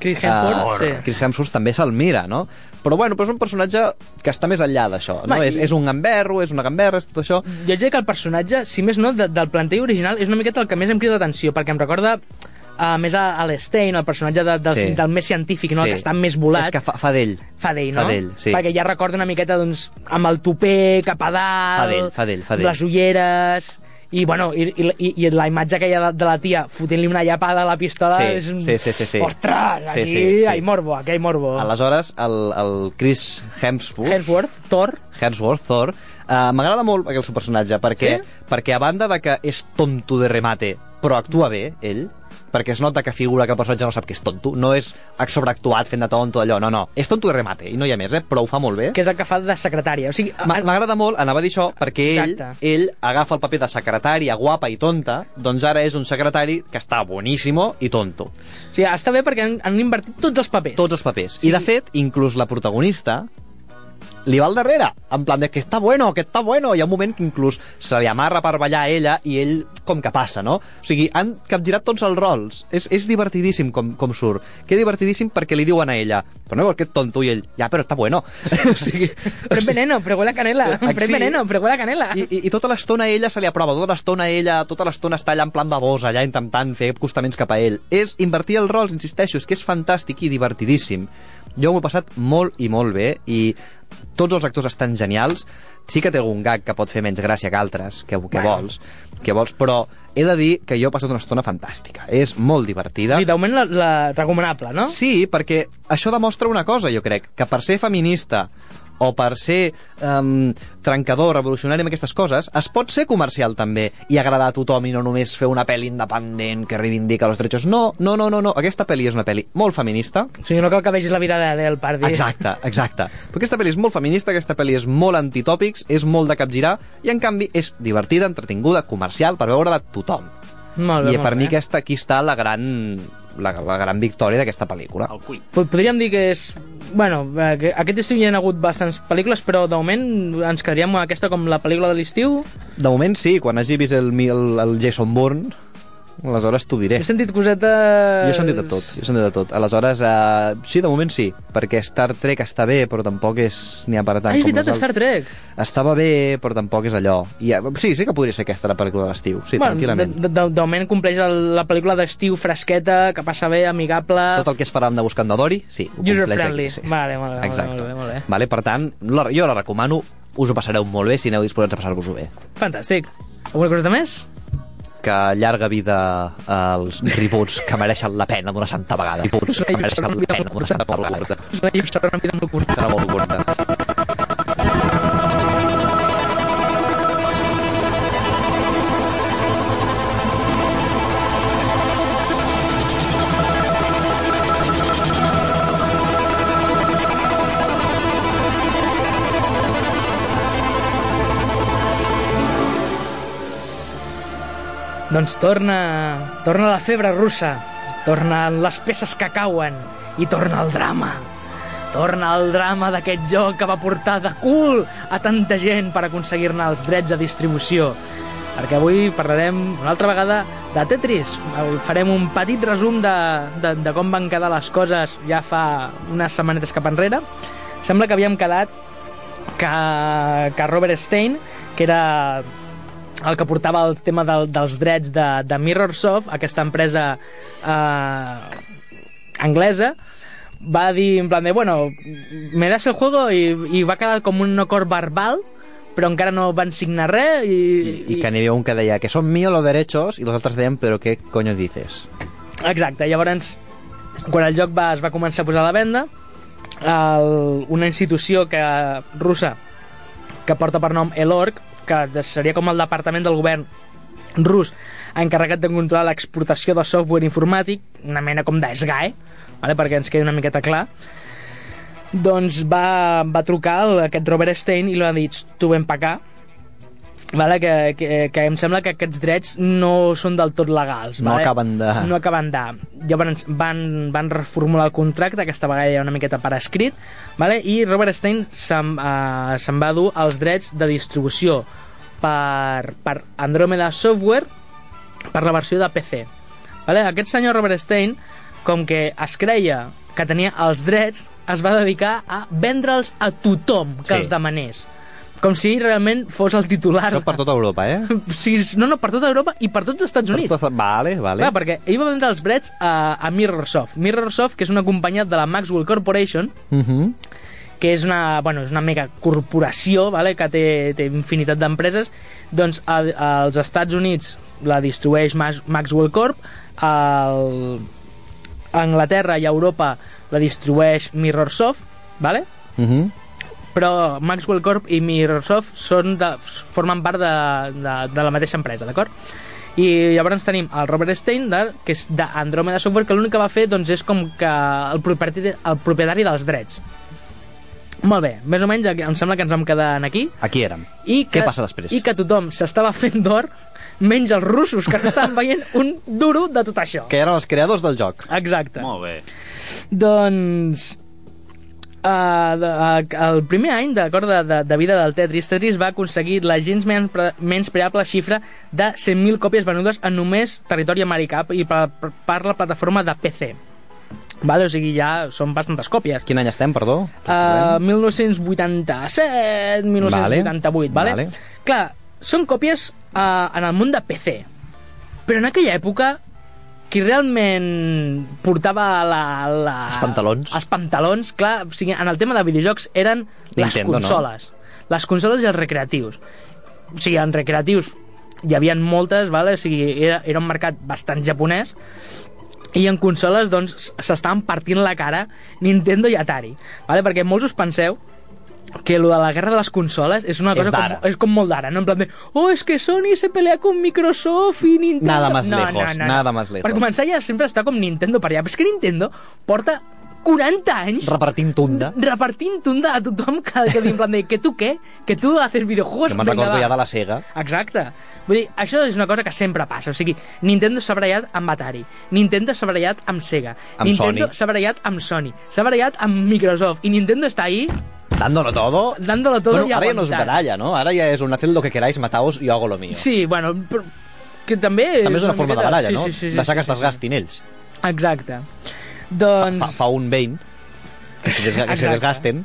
Chris Hemsworth, Uh, sí. Chris Hemsworth també se'l mira, no? Però bueno, però és un personatge que està més enllà d'això, no? Va, És, i- és un gamberro, és una gamberra, és tot això. Jo diria que el personatge, si més no, de, del plantell original, és una miqueta el que més em crida l'atenció, perquè em recorda uh, més a, a l'Stein, el personatge de, del, Sí. del més científic, no? Sí. que està més volat. És que fa, fa d'ell. Fa d'ell, no? Fa d'ell, sí. Perquè ja recorda una miqueta, doncs, amb el tupé cap a dalt... Fa d'ell, fa d'ell, fa d'ell. Les ulleres... I, bueno, i, i, i la imatge que hi ha de, de la tia fotent-li una llapada a la pistola Sí, és un... sí, sí, sí, sí. Ostres, Sí, aquí sí, sí. hay morbo, aquí hay morbo. Aleshores, el, el Chris Hemsworth, Hemsworth, Thor... Hemsworth, Thor, uh, m'agrada molt el seu personatge, perquè, Sí? perquè a banda de que és tonto de remate, però actua bé, ell, perquè es nota que figura que el personatge no sap que és tonto, no és sobreactuat fent de tonto allò, no, no, és tonto de remate, i no hi ha més, eh? però ho fa molt bé. que és el que fa de secretària. O sigui, M'a- M'agrada molt, anava a dir això, perquè ell, Exacte. ell agafa el paper de secretària guapa i tonta, doncs ara és un secretari que està boníssimo i tonto. o sigui, està bé perquè han, han invertit tots els papers. Tots els papers. Sí. I, de fet, inclús la protagonista li va al darrere, en plan de que està bueno, que està bueno. Hi ha un moment que inclús se li amarra per ballar a ella i ell com que passa, no? O sigui, han capgirat tots els rols. És, és divertidíssim com, com surt. Que divertidíssim perquè li diuen a ella però no, aquest tonto, i ell, ja, però està bueno. o sigui, Pren veneno, però huele a canela. Ah, Pren sí. veneno, però huele a canela. i, i, i tota l'estona ella se li aprova, tota l'estona ella, tota l'estona està allà en plan babosa, allà intentant fer acostaments cap a ell. És invertir els rols, insisteixo, és que és fantàstic i divertidíssim. Jo m'ho he passat molt i molt bé i tots els actors estan genials. Sí que té algun gag que pot fer menys gràcia que altres, que, que Bueno. vols, que vols, però he de dir que jo he passat una estona fantàstica. És molt divertida. Sí, d'augment la, la recomanable, no? Sí, perquè això demostra una cosa, jo crec, que per ser feminista o per ser um, trencador, revolucionari amb aquestes coses, es pot ser comercial també i agradar a tothom i no només fer una pel·li independent que reivindica els drets. No, no, no, no, no. Aquesta pel·li és una pel·li molt feminista. Sigui, no cal que vegis la vida d'Adele per dir... Exacte, exacte. Però aquesta pel·li és molt feminista, aquesta pel·li és molt antitòpics, és molt de capgirar i en canvi és divertida, entretinguda, comercial, per veure de tothom. Molt bé, I molt per bé. mi aquesta, aquí està la gran, la, la gran victòria d'aquesta pel·lícula. Podríem dir que és... Bueno, eh, que aquest estiu hi ha hagut bastants pel·lícules, però de moment ens quedaríem amb aquesta com la pel·lícula de l'estiu. De moment sí, quan hagi vist el, el, el Jason Bourne, aleshores t'ho diré. He sentit cosetes... Jo he sentit de tot, jo he sentit de tot. Aleshores, uh, sí, de moment sí, perquè Star Trek està bé, però tampoc és ha per tant Ah, és com veritat, les Star. Trek. Estava bé, però tampoc és allò. I, uh, sí, sí que podria ser aquesta la pel·lícula de l'estiu, sí, tranquil·lament. de, de, de moment compleix el, la pel·lícula d'estiu fresqueta, que passa bé, amigable... Tot el que esperàvem de Buscant de Dory, sí, ho User compleix friendly. aquí, sí. Vale, molt bé, Exacte. molt bé, molt bé. Vale, per tant, la, jo la recomano, us ho passareu molt bé si aneu disposats a passar-vos-ho bé. Fantàstic. Alguna cosa més? Que llarga vida als reboots que mereixen la pena d'una santa vegada. Reboots que mereixen la pena d'una santa vegada. Jo serà una vida molt curta. Serà molt curta. Doncs torna, torna la febre russa, tornen les peces que cauen i torna el drama. Torna el drama d'aquest joc que va portar de cul a tanta gent per aconseguir-ne els drets de distribució. Perquè avui parlarem una altra vegada de Tetris. Farem un petit resum de, de, de com van quedar les coses ja fa unes setmanetes cap enrere. Sembla que havíem quedat que, que Robert Stein, que era el que portava el tema del, dels drets de, de Mirrorsoft, aquesta empresa eh, anglesa, va dir en plan de, bueno, me das el juego i, i va quedar com un acord verbal però encara no van signar res i, I, i que n'hi havia un que deia que són míos los derechos i els altres deien però què coño dices? Exacte, llavors quan el joc va, es va començar a posar a la venda el, una institució que russa que porta per nom ELORG que seria com el departament del govern rus encarregat de controlar l'exportació de software informàtic, una mena com d'ESGAE, vale? perquè ens quedi una miqueta clar, doncs va, va trucar el, aquest Robert Stein i li va dir, tu ven pa vale? que, que, que em sembla que aquests drets no són del tot legals. No vale? acaben de... No acaben de... Llavors van, van reformular el contracte, aquesta vegada ja una miqueta per escrit, vale? i Robert Stein se'n uh, se va dur els drets de distribució per, per Andromeda Software per la versió de PC. Vale? Aquest senyor Robert Stein, com que es creia que tenia els drets, es va dedicar a vendre'ls a tothom que Sí. els demanés. Com si realment fos el titular. Això per tota Europa, eh? Sí, no, no, per tota Europa i per tots els Estats Per Units. tota... Vale, vale. Clar, perquè ell va vendre els drets a, a Mirrorsoft. Mirrorsoft, que és una companyia de la Maxwell Corporation, Uh -huh. que és una, bueno, és una mega corporació vale? que té, té infinitat d'empreses doncs a, als Estats Units la distribueix Max, Maxwell Corp al, a Anglaterra i a Europa la distribueix Mirrorsoft vale? Uh -huh. Però Maxwell Corp i Mirrorsoft són de, formen part de, de, de la mateixa empresa, d'acord? I llavors tenim el Robert Stein, de, que és d'Andromeda Software, que l'únic que va fer doncs, és com que el propietari, el propietari dels drets. Molt bé, més o menys em sembla que ens vam quedar en aquí. Aquí érem. I que, Què passa després? I que tothom s'estava fent d'or, menys els russos, que no estaven veient un duro de tot això. Que eren els creadors del joc. Exacte. Molt bé. Doncs... Uh, el primer any d'acord de, de, de vida del Tetris, Tetris va aconseguir la gens menys, menys preable xifra de 100.000 còpies venudes en només territori americà i per, per, per la plataforma de PC. Vale, o sigui, ja són bastantes còpies. Quin any estem, perdó? Uh, 1987, 1988, vale? Vale. Clar, són còpies uh, en el món de PC. Però en aquella època qui realment portava la, la... Els pantalons. Els pantalons, clar, o sigui, en el tema de videojocs eren les Nintendo, no? consoles. Les consoles i els recreatius. O sigui, en recreatius hi havia moltes, vale? o sigui, era, era un mercat bastant japonès, i en consoles, doncs, s'estaven partint la cara Nintendo i Atari. Vale? Perquè molts us penseu que lo de la guerra de les consoles és una És cosa d'ara. com, és com molt d'ara, no? En plan de, oh, es que Sony se pelea con Microsoft i Nintendo... Nada más lejos, nada más lejos. Per començar ja sempre està com Nintendo per allà, però és que Nintendo porta 40 anys Repartint tunda. repartint tunda a tothom que, que diu en plan de, que tu què? Que tu haces videojuegos? Jo me'n recordo ja de la Sega. Exacte. Vull dir, això és una cosa que sempre passa. O sigui, Nintendo s'ha barallat amb Atari, Nintendo s'ha barallat amb Sega, Amb Nintendo s'ha barallat amb Sony, s'ha barallat amb Microsoft, i Nintendo està ahí Dándolo todo. dándolo todo bueno, y ara ja no es baralla, no? Ara ja és un haced lo que queráis, mataos, yo hago lo mío. Sí, bueno, però, que també... També és una forma de miqueta- baralla, sí, no? Sí, sí, sí, Deixar que sí, sí, desgastin ells. sí. Exacte. Doncs... Fa, fa un vein que se, desga que se desgasten.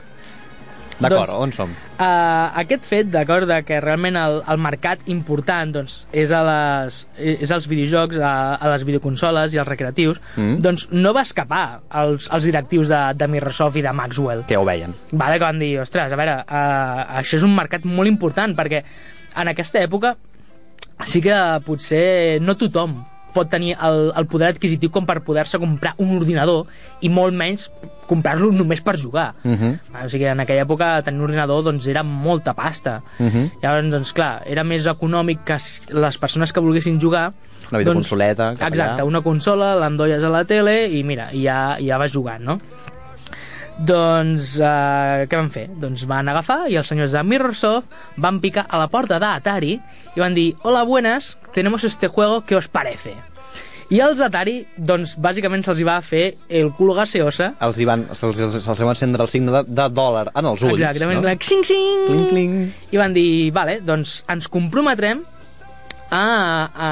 D'acord, Doncs- on som? Uh, aquest fet, d'acord, que realment el, el mercat important doncs, és, a les, és als videojocs, a, a les videoconsoles i als recreatius, Mm. doncs no va escapar als, als directius de, de Microsoft i de Maxwell. Que ho veien. Vale, que van dir, ostres, a veure, uh, això és un mercat molt important, perquè en aquesta època sí que potser no tothom pot tenir el, el poder adquisitiu com per poder-se comprar un ordinador i molt menys comprar-lo només per jugar. Uh -huh. O sigui, en aquella època tenir un ordinador doncs, era molta pasta. Uh -huh. Llavors, doncs, clar, era més econòmic que les persones que volguessin jugar... Una videoconsoleta, cap Exacte, allà. una consola, l'endolles a la tele i mira, ja, ja vas jugant, no? Doncs, uh, què van fer? Doncs van agafar i els senyors de Mirrorsoft van picar a la porta d'Atari i van dir Hola, buenas, tenemos este juego, ¿qué os parece? I els Atari, doncs, bàsicament se'ls va fer el cul gaseosa. Els hi van, se'ls se va encendre el signe de, de dòlar en els ulls, Exactament, no? xing, xing, Cling, cling. I van dir, vale, doncs ens comprometrem a, a,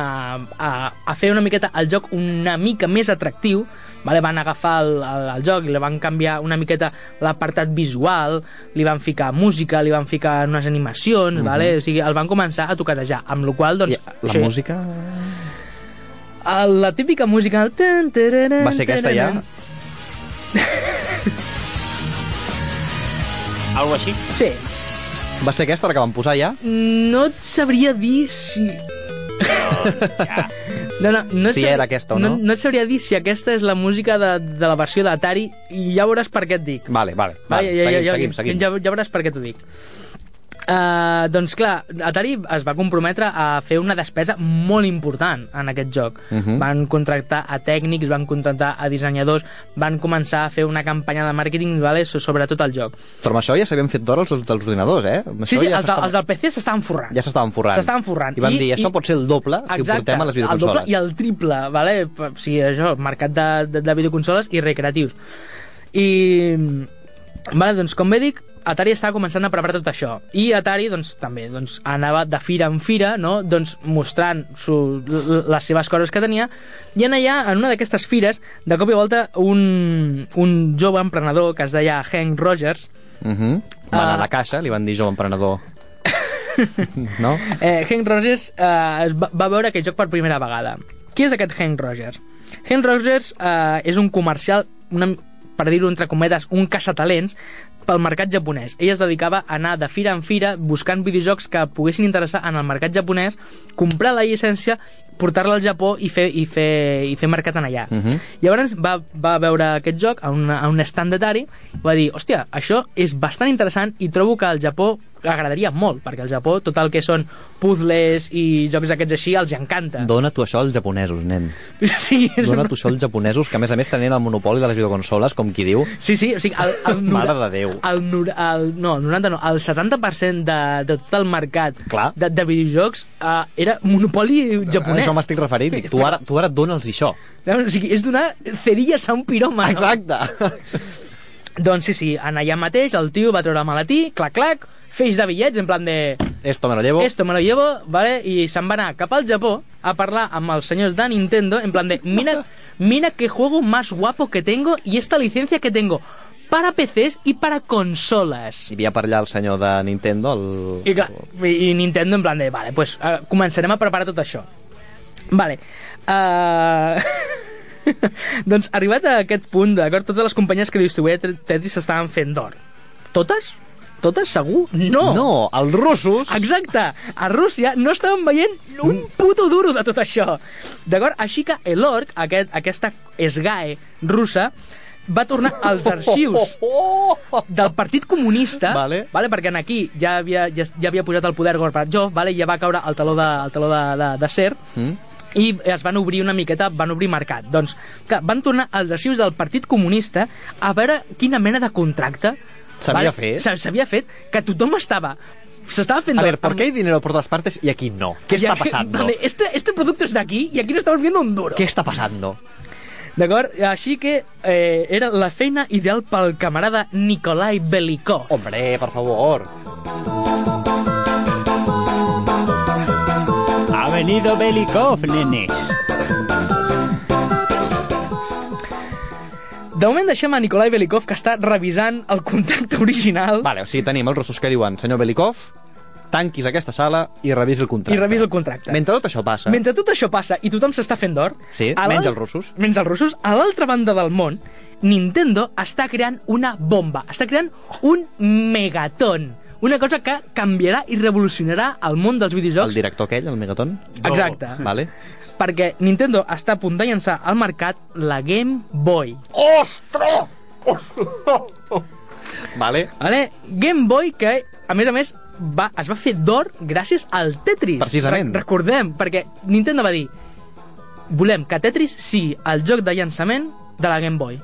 a, a fer una miqueta el joc una mica més atractiu, vale? van agafar el, el, el joc i li van canviar una miqueta l'apartat visual, li van ficar música, li van ficar unes animacions, vale? o sigui, el van començar a tocatejar, amb la qual doncs, I la això- música... la típica música... el tan, Va ser aquesta ja? Algo així? Sí. Va ser aquesta la que van posar ja? No et sabria dir si... Ja. No, no, no Si sabria- era aquesta o no. no. No et sabria dir si aquesta és la música de, de la versió d'Atari i ja veuràs per què et dic. Vale, vale. Vale, vale. seguim, seguim, seguim. Ja, ja veuràs per què t'ho dic. Uh, doncs clar, Atari es va comprometre a fer una despesa molt important en aquest joc. Mhm. Van contractar a tècnics, van contractar a dissenyadors, van començar a fer una campanya de màrqueting vale, so- sobre tot el joc. Però amb això ja s'havien fet d'hora els, dels ordinadors, eh? Amb Sí, sí, ja els, els del PC s'estaven forrant. Ja s'estaven forrant. S'estaven forrant. I van I- dir, això i- pot ser el doble si ho portem a les el doble videoconsoles. i el triple, vale? o sigui, això, mercat de, de, de videoconsoles i recreatius. I, vale, doncs, com bé dic, Atari estava començant a preparar tot això. I Atari, doncs, també doncs, anava de fira en fira, no? doncs, mostrant su, les seves coses que tenia, i en allà, en una d'aquestes fires, de cop i volta, un, un jove emprenedor que es deia Hank Rogers, Uh -huh. Van a Ah. la caixa, li van dir jove emprenedor. no? Eh, Hank Rogers eh, va, va veure aquest joc per primera vegada. Qui és aquest Hank Rogers? Hank Rogers eh, és un comercial, una, per dir-ho entre cometes, un caçatalents pel mercat japonès. Ell es dedicava a anar de fira en fira buscant videojocs que poguessin interessar en el mercat japonès, comprar la llicència, portar-la al Japó i fer, i fer, i fer mercat en allà. Mhm. Llavors va, va veure aquest joc a, una, a un stand d'Atari i va dir, hòstia, això és bastant interessant i trobo que al Japó agradaria molt, perquè al Japó tot el que són puzzles i jocs aquests així els encanta. Dona tu això als japonesos, nen. Sí, és Dona tu això als japonesos, que a més a més tenien el monopoli de les videoconsoles, com qui diu. Sí, sí, o sigui, el, el, Mare de Déu. El, el, no, el 90 no, el 70% de, de tot el mercat Clar. de, de videojocs uh, era monopoli A japonès. això m'estic referint. Dic, tu ara, tu ara dona'ls això. O sigui, és donar cerilles a un piroma. Exacte. Doncs sí, sí, en allà mateix el tio va treure el maletí, clac, clac, feix de bitllets, en plan de... Esto me lo llevo. Esto me lo llevo, ¿vale? Y se'n va anar cap al Japó a parlar amb els senyors de Nintendo en plan de mira, mira qué juego más guapo que tengo y esta licencia que tengo para PCs y para consolas. Hi havia per allà el senyor de Nintendo, el... I, clar, i Nintendo en plan de, vale, pues uh, començarem a preparar tot això. Vale. Uh... doncs arribat a aquest punt, d'acord, totes les companyies que distribuïen Tetris s'estaven fent d'or. Totes? Totes, segur? No! No, els russos... Exacte! A Rússia no estaven veient un puto duro de tot això. D'acord? Així que l'ORC, aquest, aquesta SGAE russa, va tornar als arxius del Partit Comunista, Vale. vale, perquè en aquí ja havia, ja, ja havia pujat al poder Gorbachev, vale, i ja va caure el taló de, el taló de, de, de ser, Mm? I es van obrir una miqueta, van obrir mercat. Doncs, clar, van tornar als arxius del Partit Comunista a veure quina mena de contracte S'havia fet? S'ha- S'havia fet, que tothom estava s'estava fent A ver, ¿por qué hay dinero por todas partes y aquí no? ¿Qué está pasando? Vale, este, este producto es de aquí y aquí no estamos viendo un duro. ¿Qué está pasando? D'acord? Així que eh, era la feina ideal pel camarada Nikolai Belikov. Hombre, por favor. Venido Belikov, nenes. De moment deixem a Nikolai Belikov, que està revisant el contracte original Vale, o sigui, tenim els russos que diuen senyor Belikov, tanquis aquesta sala i revisi el contracte. i revisa el contracte. Mentre tot això passa, Mentre tot això passa i tothom s'està fent d'or... Sí, menys els russos. Menys els russos. A l'altra banda del món, Nintendo està creant una bomba. Està creant un megaton. Una cosa que canviarà i revolucionarà el món dels el videojocs. director aquell, el Megaton, Exacte. vale? Perquè Nintendo està a punt de llançar al mercat la Game Boy. Vale? Vale? Game Boy que, a més a més, va, es va fer d'or gràcies al Tetris. Precisament. Re recordem, perquè Nintendo va dir volem que Tetris sigui el joc de llançament de la Game Boy.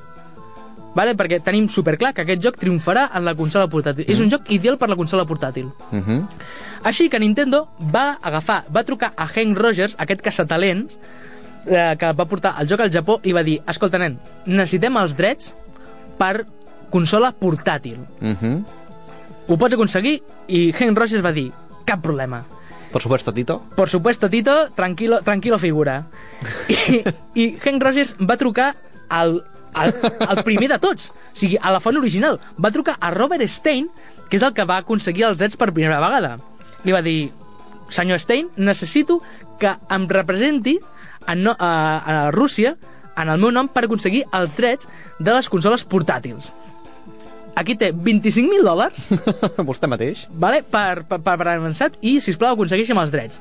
Vale? perquè tenim superclar que aquest joc triomfarà en la consola portàtil. És un joc ideal per la consola portàtil. Uh -huh. Així que Nintendo va agafar, va trucar a Hank Rogers, aquest caçatalents, eh, que va portar el joc al Japó, i va dir, escolta, nen, necessitem els drets per consola portàtil. Uh -huh. Ho pots aconseguir? I Hank Rogers va dir, cap problema. Por supuesto, Tito. Por supuesto, Tito, tranquilo, tranquilo figura. I, i Hank Rogers va trucar al, al, al primer de tots, o sigui, a la font original. Va trucar a Robert Stein, que és el que va aconseguir els drets per primera vegada. Li va dir, senyor Stein, necessito que em representi a, no, a, a Rússia en el meu nom per aconseguir els drets de les consoles portàtils. Aquí té 25.000 dòlars Vostè mateix? vale? per, per, per, avançat i, si plau aconsegueixi els drets.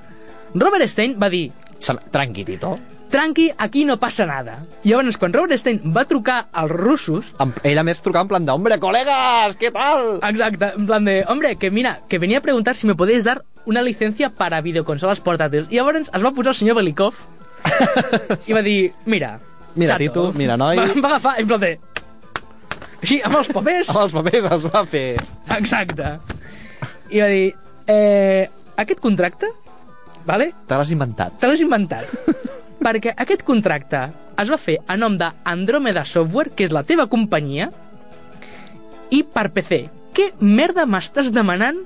Robert Stein va dir Tra- Tranqui, Tito. Tranqui, aquí no passa nada. I llavors, quan Robert Stein va trucar als russos, Em- Ell a més trucava en plan de Hombre, colegas, ¿qué tal? exacte, en plan de, hombre, que mira, que venía a preguntar si me podéis dar una licencia para videoconsolas portàtils. I llavors es va posar el senyor Belikov i va dir, mira, Mira, chato. Tito, mira, noi. Va, va agafar, en plan de... Així, amb els papers, Amb els papers els va fer... exacte. I va dir, eh, aquest contracte, vale, Te l'has inventat. te l'has inventat. perquè aquest contracte es va fer a nom d'Andromeda Software, que és la teva companyia, i per PC. Què merda m'estàs demanant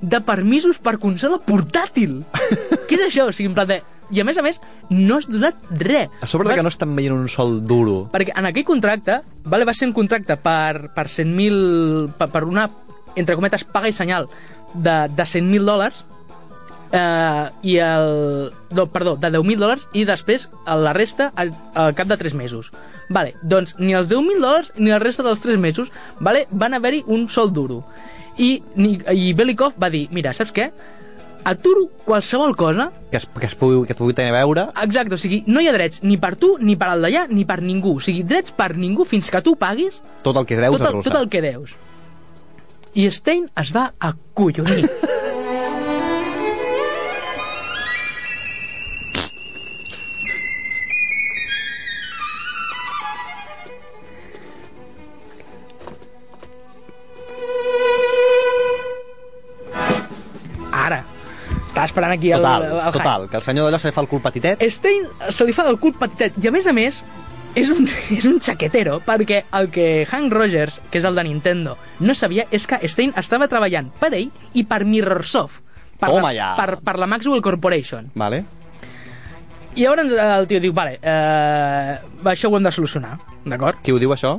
de permisos per consola portàtil? Què és això? O sigui, en plan de... I a més a més, no has donat res. A sobre de que no estan veient un sol duro. Perquè en aquell contracte, vale, va ser un contracte per, per 100.000... Per, per una, entre cometes, paga i senyal de, de 100.000 dòlars, eh, i el... No, perdó, de 10.000 dòlars, i després la resta al, al cap de 3 mesos. Vale, doncs ni els 10.000 dòlars ni la resta dels 3 mesos vale, van haver-hi un sol duro. I, ni, i Belikov va dir, mira, saps què? Aturo qualsevol cosa Que es, que es pugui, que et pugui tenir a veure. Exacte, o sigui, no hi ha drets ni per tu, ni per al d'allà, ni per ningú. O sigui, drets per ningú fins que tu paguis Tot el que deus tot a el, russa. tot el que deus. I Stein es va acollonir. esperant aquí el, Total, el, el total. Que el senyor d'allò se li fa el cul petitet. Stein se li fa el cul petitet i a més a més és un, és un xaquetero perquè el que Hank Rogers, que és el de Nintendo, no sabia és que Stein estava treballant per ell i per Mirrorsoft per, Toma la, ja. per, per la Maxwell Corporation Vale. i llavors eh, el tio diu vale, eh, això ho hem de solucionar d'acord? Qui ho diu, això?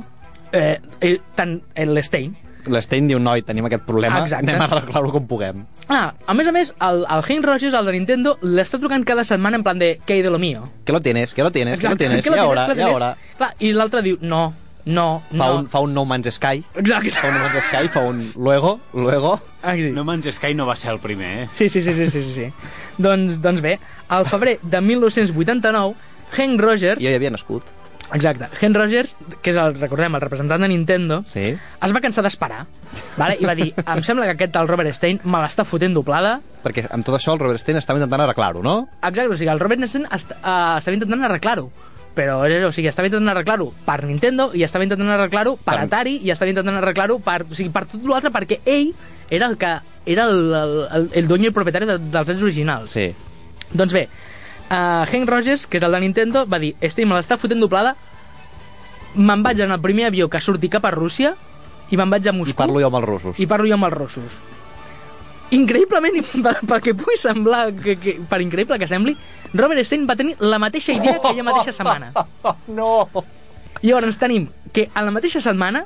Eh, eh, tant l'Stein L'Stein diu, noi, tenim aquest problema, Exacte. anem a arreglar-ho com puguem. ah, a més a més el, el Hank Rogers, el de Nintendo l'està trucant cada setmana en plan de què hay de lo mío Que lo tienes, que lo tienes, que lo tienes, que lo ara, tienes, que ara. tienes. Clar, I l'altre diu, no, no, Fa, no. un, fa un No Man's Sky, Exacte. fa un No Man's Sky, fa un luego, luego... Ah, sí. No Man's Sky no va ser el primer, eh? Sí, sí, sí, sí, sí, sí, sí. doncs, doncs bé, al febrer de 1989, Hank Rogers, Jo hi havia nascut. Exacte, Hank Rogers, que és el, recordem, el representant de Nintendo, Sí. es va cansar d'esperar, vale? i va dir, em sembla que aquest tal Robert Stein me l'està fotent doblada. Perquè amb tot això el Robert Stein estava intentant arreglar-ho, no? Exacte, o sigui, el Robert Stein est uh, estava intentant arreglar-ho, però allò, o sigui, estava intentant arreglar-ho per Nintendo i estava intentant arreglar-ho per Per- Atari i estava intentant arreglar-ho per, o sigui, per tot l'altre perquè ell era el que era el, el, el, el dueño i el propietari de, dels drets originals. Sí. Doncs bé, uh, Hank Rogers, que és el de Nintendo, va dir Steam me l'està fotent doblada, me'n vaig en el primer avió que surti cap a Rússia i me'n vaig a Moscou I parlo jo amb els russos. i parlo jo amb els russos. Increïblement, pel, que pugui semblar, que, que, per increïble que sembli, Robert Stein va tenir la mateixa idea aquella mateixa setmana. No! I llavors tenim que a la mateixa setmana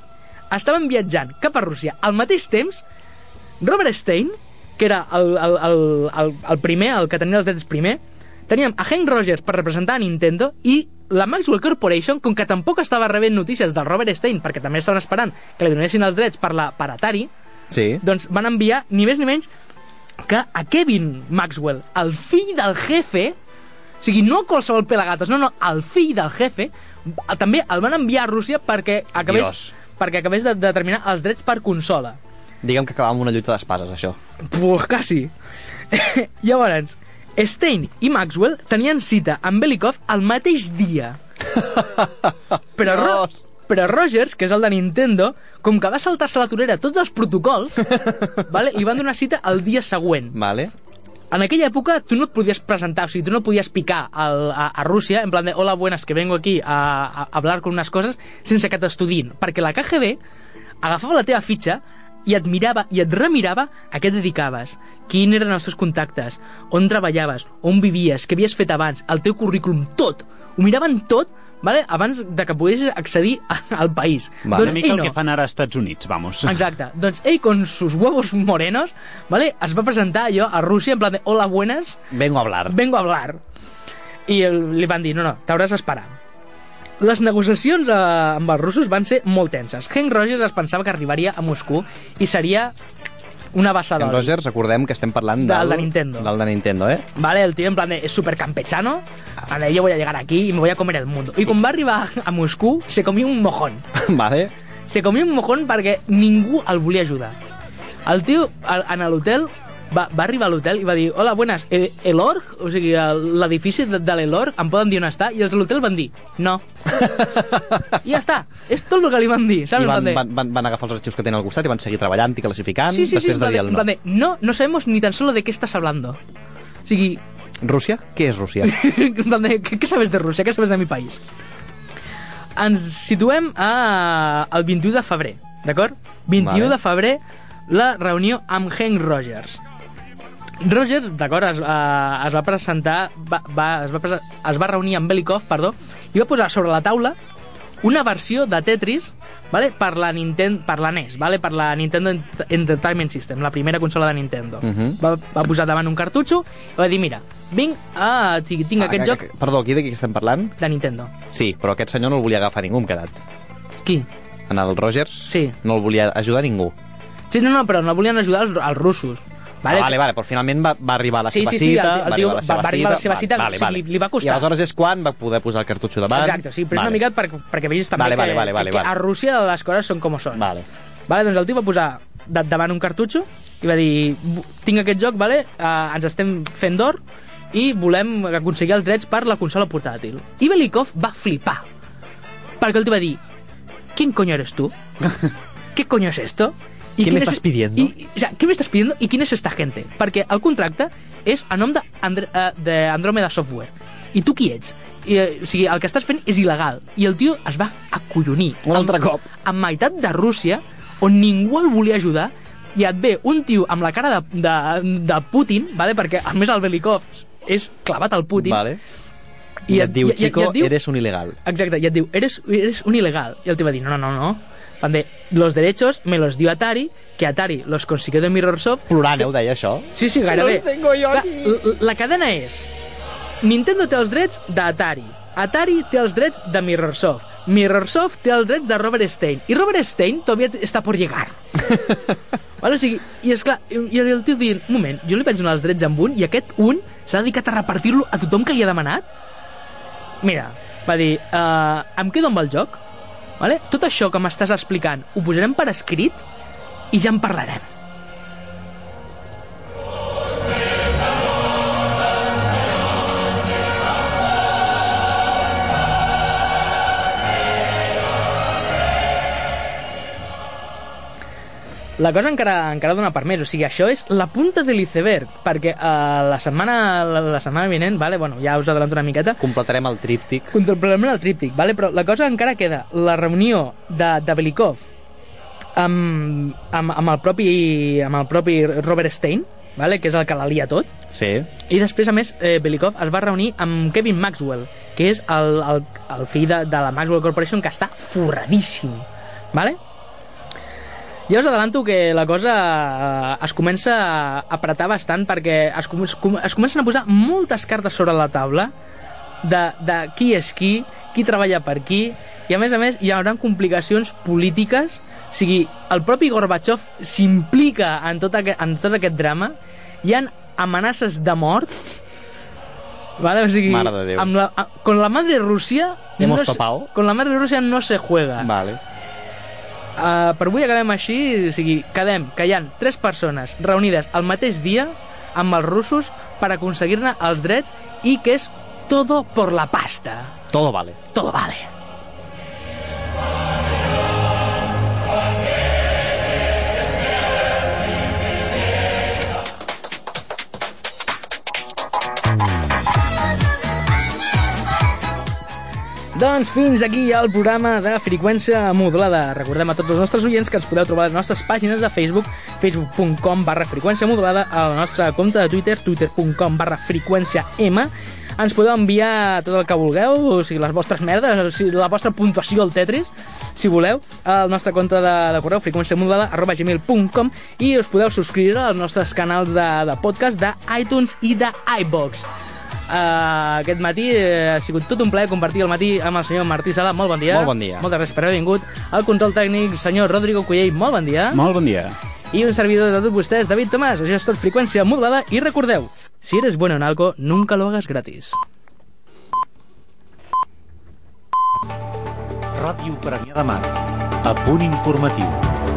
estaven viatjant cap a Rússia al mateix temps Robert Stein, que era el, el, el, el, el primer, el que tenia els drets primer, teníem a Hank Rogers per representar a Nintendo i la Maxwell Corporation, com que tampoc estava rebent notícies del Robert Stein, perquè també estaven esperant que li donessin els drets per, la, per Atari, Sí. doncs van enviar ni més ni menys que a Kevin Maxwell, el fill del jefe, o sigui, no qualsevol pelagatos, no, no, el fill del jefe, també el van enviar a Rússia perquè acabés, Dios. perquè acabés de determinar els drets per consola. Diguem que acabava amb una lluita d'espases, això. Pues quasi. Llavors, Stein i Maxwell tenien cita amb Belikov el mateix dia. Però, Ro. Però Rogers, que és el de Nintendo, com que va saltar-se la torera tots els protocols, vale, li van donar cita el dia següent. Vale. En aquella època tu no et podies presentar, o sigui, tu no podies picar al, a, a Rússia en plan de hola, buenas, que vengo aquí a, a hablar con unas cosas sense que t'estudin, perquè la KGB agafava la teva fitxa i et mirava i et remirava a què et dedicaves, quins eren els teus contactes, on treballaves, on vivies, què havies fet abans, el teu currículum, tot. Ho miraven tot vale? abans de que poguessis accedir al país. Vale. Una mica el no. que fan ara als Estats Units, vamos. Exacte. Doncs ell, con sus huevos morenos, ¿vale? es va presentar allò a Rússia en plan de hola, buenas, Vengo a hablar. vengo a hablar. I el, li van dir, no, no, t'hauràs d'esperar. Les negociacions eh, amb els russos van ser molt tenses. Hank Rogers es pensava que arribaria a Moscou i seria una bassada. En Rogers, recordem que estem parlant Del del, de Nintendo. Del de Nintendo, eh? Vale, el tío en plan de, es súper campechano, a ver, yo voy a llegar aquí y me voy a comer el mundo. Y quan va arribar a Moscou, se comió un mojón. vale. Se comió un mojón perquè ningú el volia ajudar. El tio, en l'hotel, va, va arribar a l'hotel i va dir hola, buenas, eh, el org, o sigui, el- l'edifici de, de l'Elorg, em poden dir on està? I els de l'hotel van dir, no. I ja està, és tot el que li van dir, saps? I van, van, van, van agafar els arxius que tenen al costat i van seguir treballant i classificant Sí, sí, sí, després en de dir el no. plan de, no, no sabemos ni tan solo de qué estás hablando. O sigui, Rússia? Què és Rússia? de, ¿qué, qué sabes de Rússia? Què sabes de mi país? Ens situem a, al 21 de febrer, d'acord? 21 Vale. de febrer, la reunió amb Hank Rogers. Rogers, d'acord, es, uh, es va presentar, va, va, es, va prese- es va reunir amb Belikov, perdó, i va posar sobre la taula una versió de Tetris vale, per, la Ninten per la NES, vale, per la Nintendo Ent- Entertainment System, la primera consola de Nintendo. Mhm. va, va posar davant un cartutxo i va dir, mira, vinc a... Sigui, tinc Ah, aquest que- joc que- Perdó, aquí de qui estem parlant? de Nintendo. Sí, però aquest senyor no el volia agafar ningú, hem quedat. Qui? En el Rogers Sí. no el volia ajudar ningú. Sí, no, no, però no volien ajudar els, els russos. Vale, ah, vale, vale, però finalment va, va arribar a la Sí, seva sí, sí, cita, el- el va tio arribar a la seva va- va arribar a la seva cita, vale, o sigui, vale. li- li va costar. I aleshores és quan va poder posar el cartutxo davant. Exacte, sí, però és vale. una mica per, perquè vegis també Vale, que, vale, vale, vale, que, vale. a Rússia les coses són com són. Vale. Vale, doncs el tio va posar de, davant un cartutxo i va dir, "Bu- tinc aquest joc, vale, uh, ens estem fent d'or i volem aconseguir els drets per la consola portàtil. I Belikov va flipar, perquè el tio va dir, ¿quién coño eres tú? ¿Qué coño es esto? ¿Qué quién me es- estás pidiendo? Y, o sea, ¿qué me estás pidiendo y quién es esta gente? Perquè el contracte és a nom eh, d'Andromeda Software. I tu qui ets? I, eh, o sigui, el que estàs fent és il·legal. I el tio es va acollonir. Un altre Amb- cop. En meitat de Rússia, on ningú el volia ajudar, i et ve un tio amb la cara de, de, de Putin, vale? perquè a més el Belikov és clavat al Putin, Vale. I, et diu, i- i- i chico, et diu- eres un il·legal. Exacte, i et diu, eres, eres un ilegal. I el tio va dir, no, no, no, no. Dir, los derechos me los dio Atari, que Atari los consiguió de Mirrorsoft. Plorant, eh, ho deia això? Sí, sí, gairebé. Los tengo yo aquí. l- La cadena és, Nintendo té els drets d'Atari, Atari té els drets de Mirrorsoft, Mirrorsoft té els drets de Robert Stein, i Robert Stein todavía està por llegar. vale, o sigui, i és clar, i i el tio dient, un moment, jo li vaig donar els drets amb un, i aquest un s'ha dedicat a repartir-lo a tothom que li ha demanat? Mira, va dir, uh, em quedo amb el joc, vale? tot això que m'estàs explicant ho posarem per escrit i ja en parlarem. La cosa encara, encara dona per més, o sigui, això és la punta de l'iceberg, perquè uh, la setmana la, la setmana vinent, vale, bueno, ja us adelanto una miqueta, Completarem el tríptic. contemplem el tríptic, vale? però la cosa encara queda. La reunió de, de Belikov amb, amb, amb, el propi, amb el propi Robert Stein, vale? que és el que la lia tot, Sí. i després, a més, eh, Belikov es va reunir amb Kevin Maxwell, que és el, el, el fill de, de la Maxwell Corporation, que està forradíssim. Vale? Ja us adelanto que la cosa eh, es comença a apretar bastant perquè es, com- es, com- es comencen a posar moltes cartes sobre la taula de, de qui és qui, qui treballa per qui, i a més a més hi haurà complicacions polítiques, o sigui, el propi Gorbachev s'implica en, tot aquest, en tot aquest drama, hi han amenaces de mort, ¿Vale? O sigui, Mare de Déu. amb la, a, con la madre Rusia Hemos no se- topado. con la madre Rusia no se juega Vale. Uh, per avui acabem així, o sigui, quedem que hi ha tres persones reunides al mateix dia amb els russos per aconseguir-ne els drets i que és todo por la pasta. Todo vale. Todo vale. Doncs fins aquí el programa de freqüència modulada. Recordem a tots els nostres oients que ens podeu trobar a les nostres pàgines de Facebook, facebook.com barra freqüència modulada, a la nostra compte de Twitter, twitter.com barra freqüència M, ens podeu enviar tot el que vulgueu, o sigui, les vostres merdes, o sigui, la vostra puntuació al Tetris, si voleu, al nostre compte de, de correu freqüenciamodulada arroba gmail.com i us podeu subscriure als nostres canals de, de podcast de iTunes i de iVox. Uh, aquest matí uh, ha sigut tot un plaer compartir el matí amb el senyor Martí Sala. Molt bon dia. Molt bon dia. Moltes gràcies per haver vingut. El control tècnic, senyor Rodrigo Cullell. Molt bon dia. Molt bon dia. I un servidor de tots vostès, David Tomàs. Això és tot freqüència modulada. I recordeu, si eres bueno en algo, nunca lo hagas gratis. Ràdio Premià de Mar. A punt informatiu.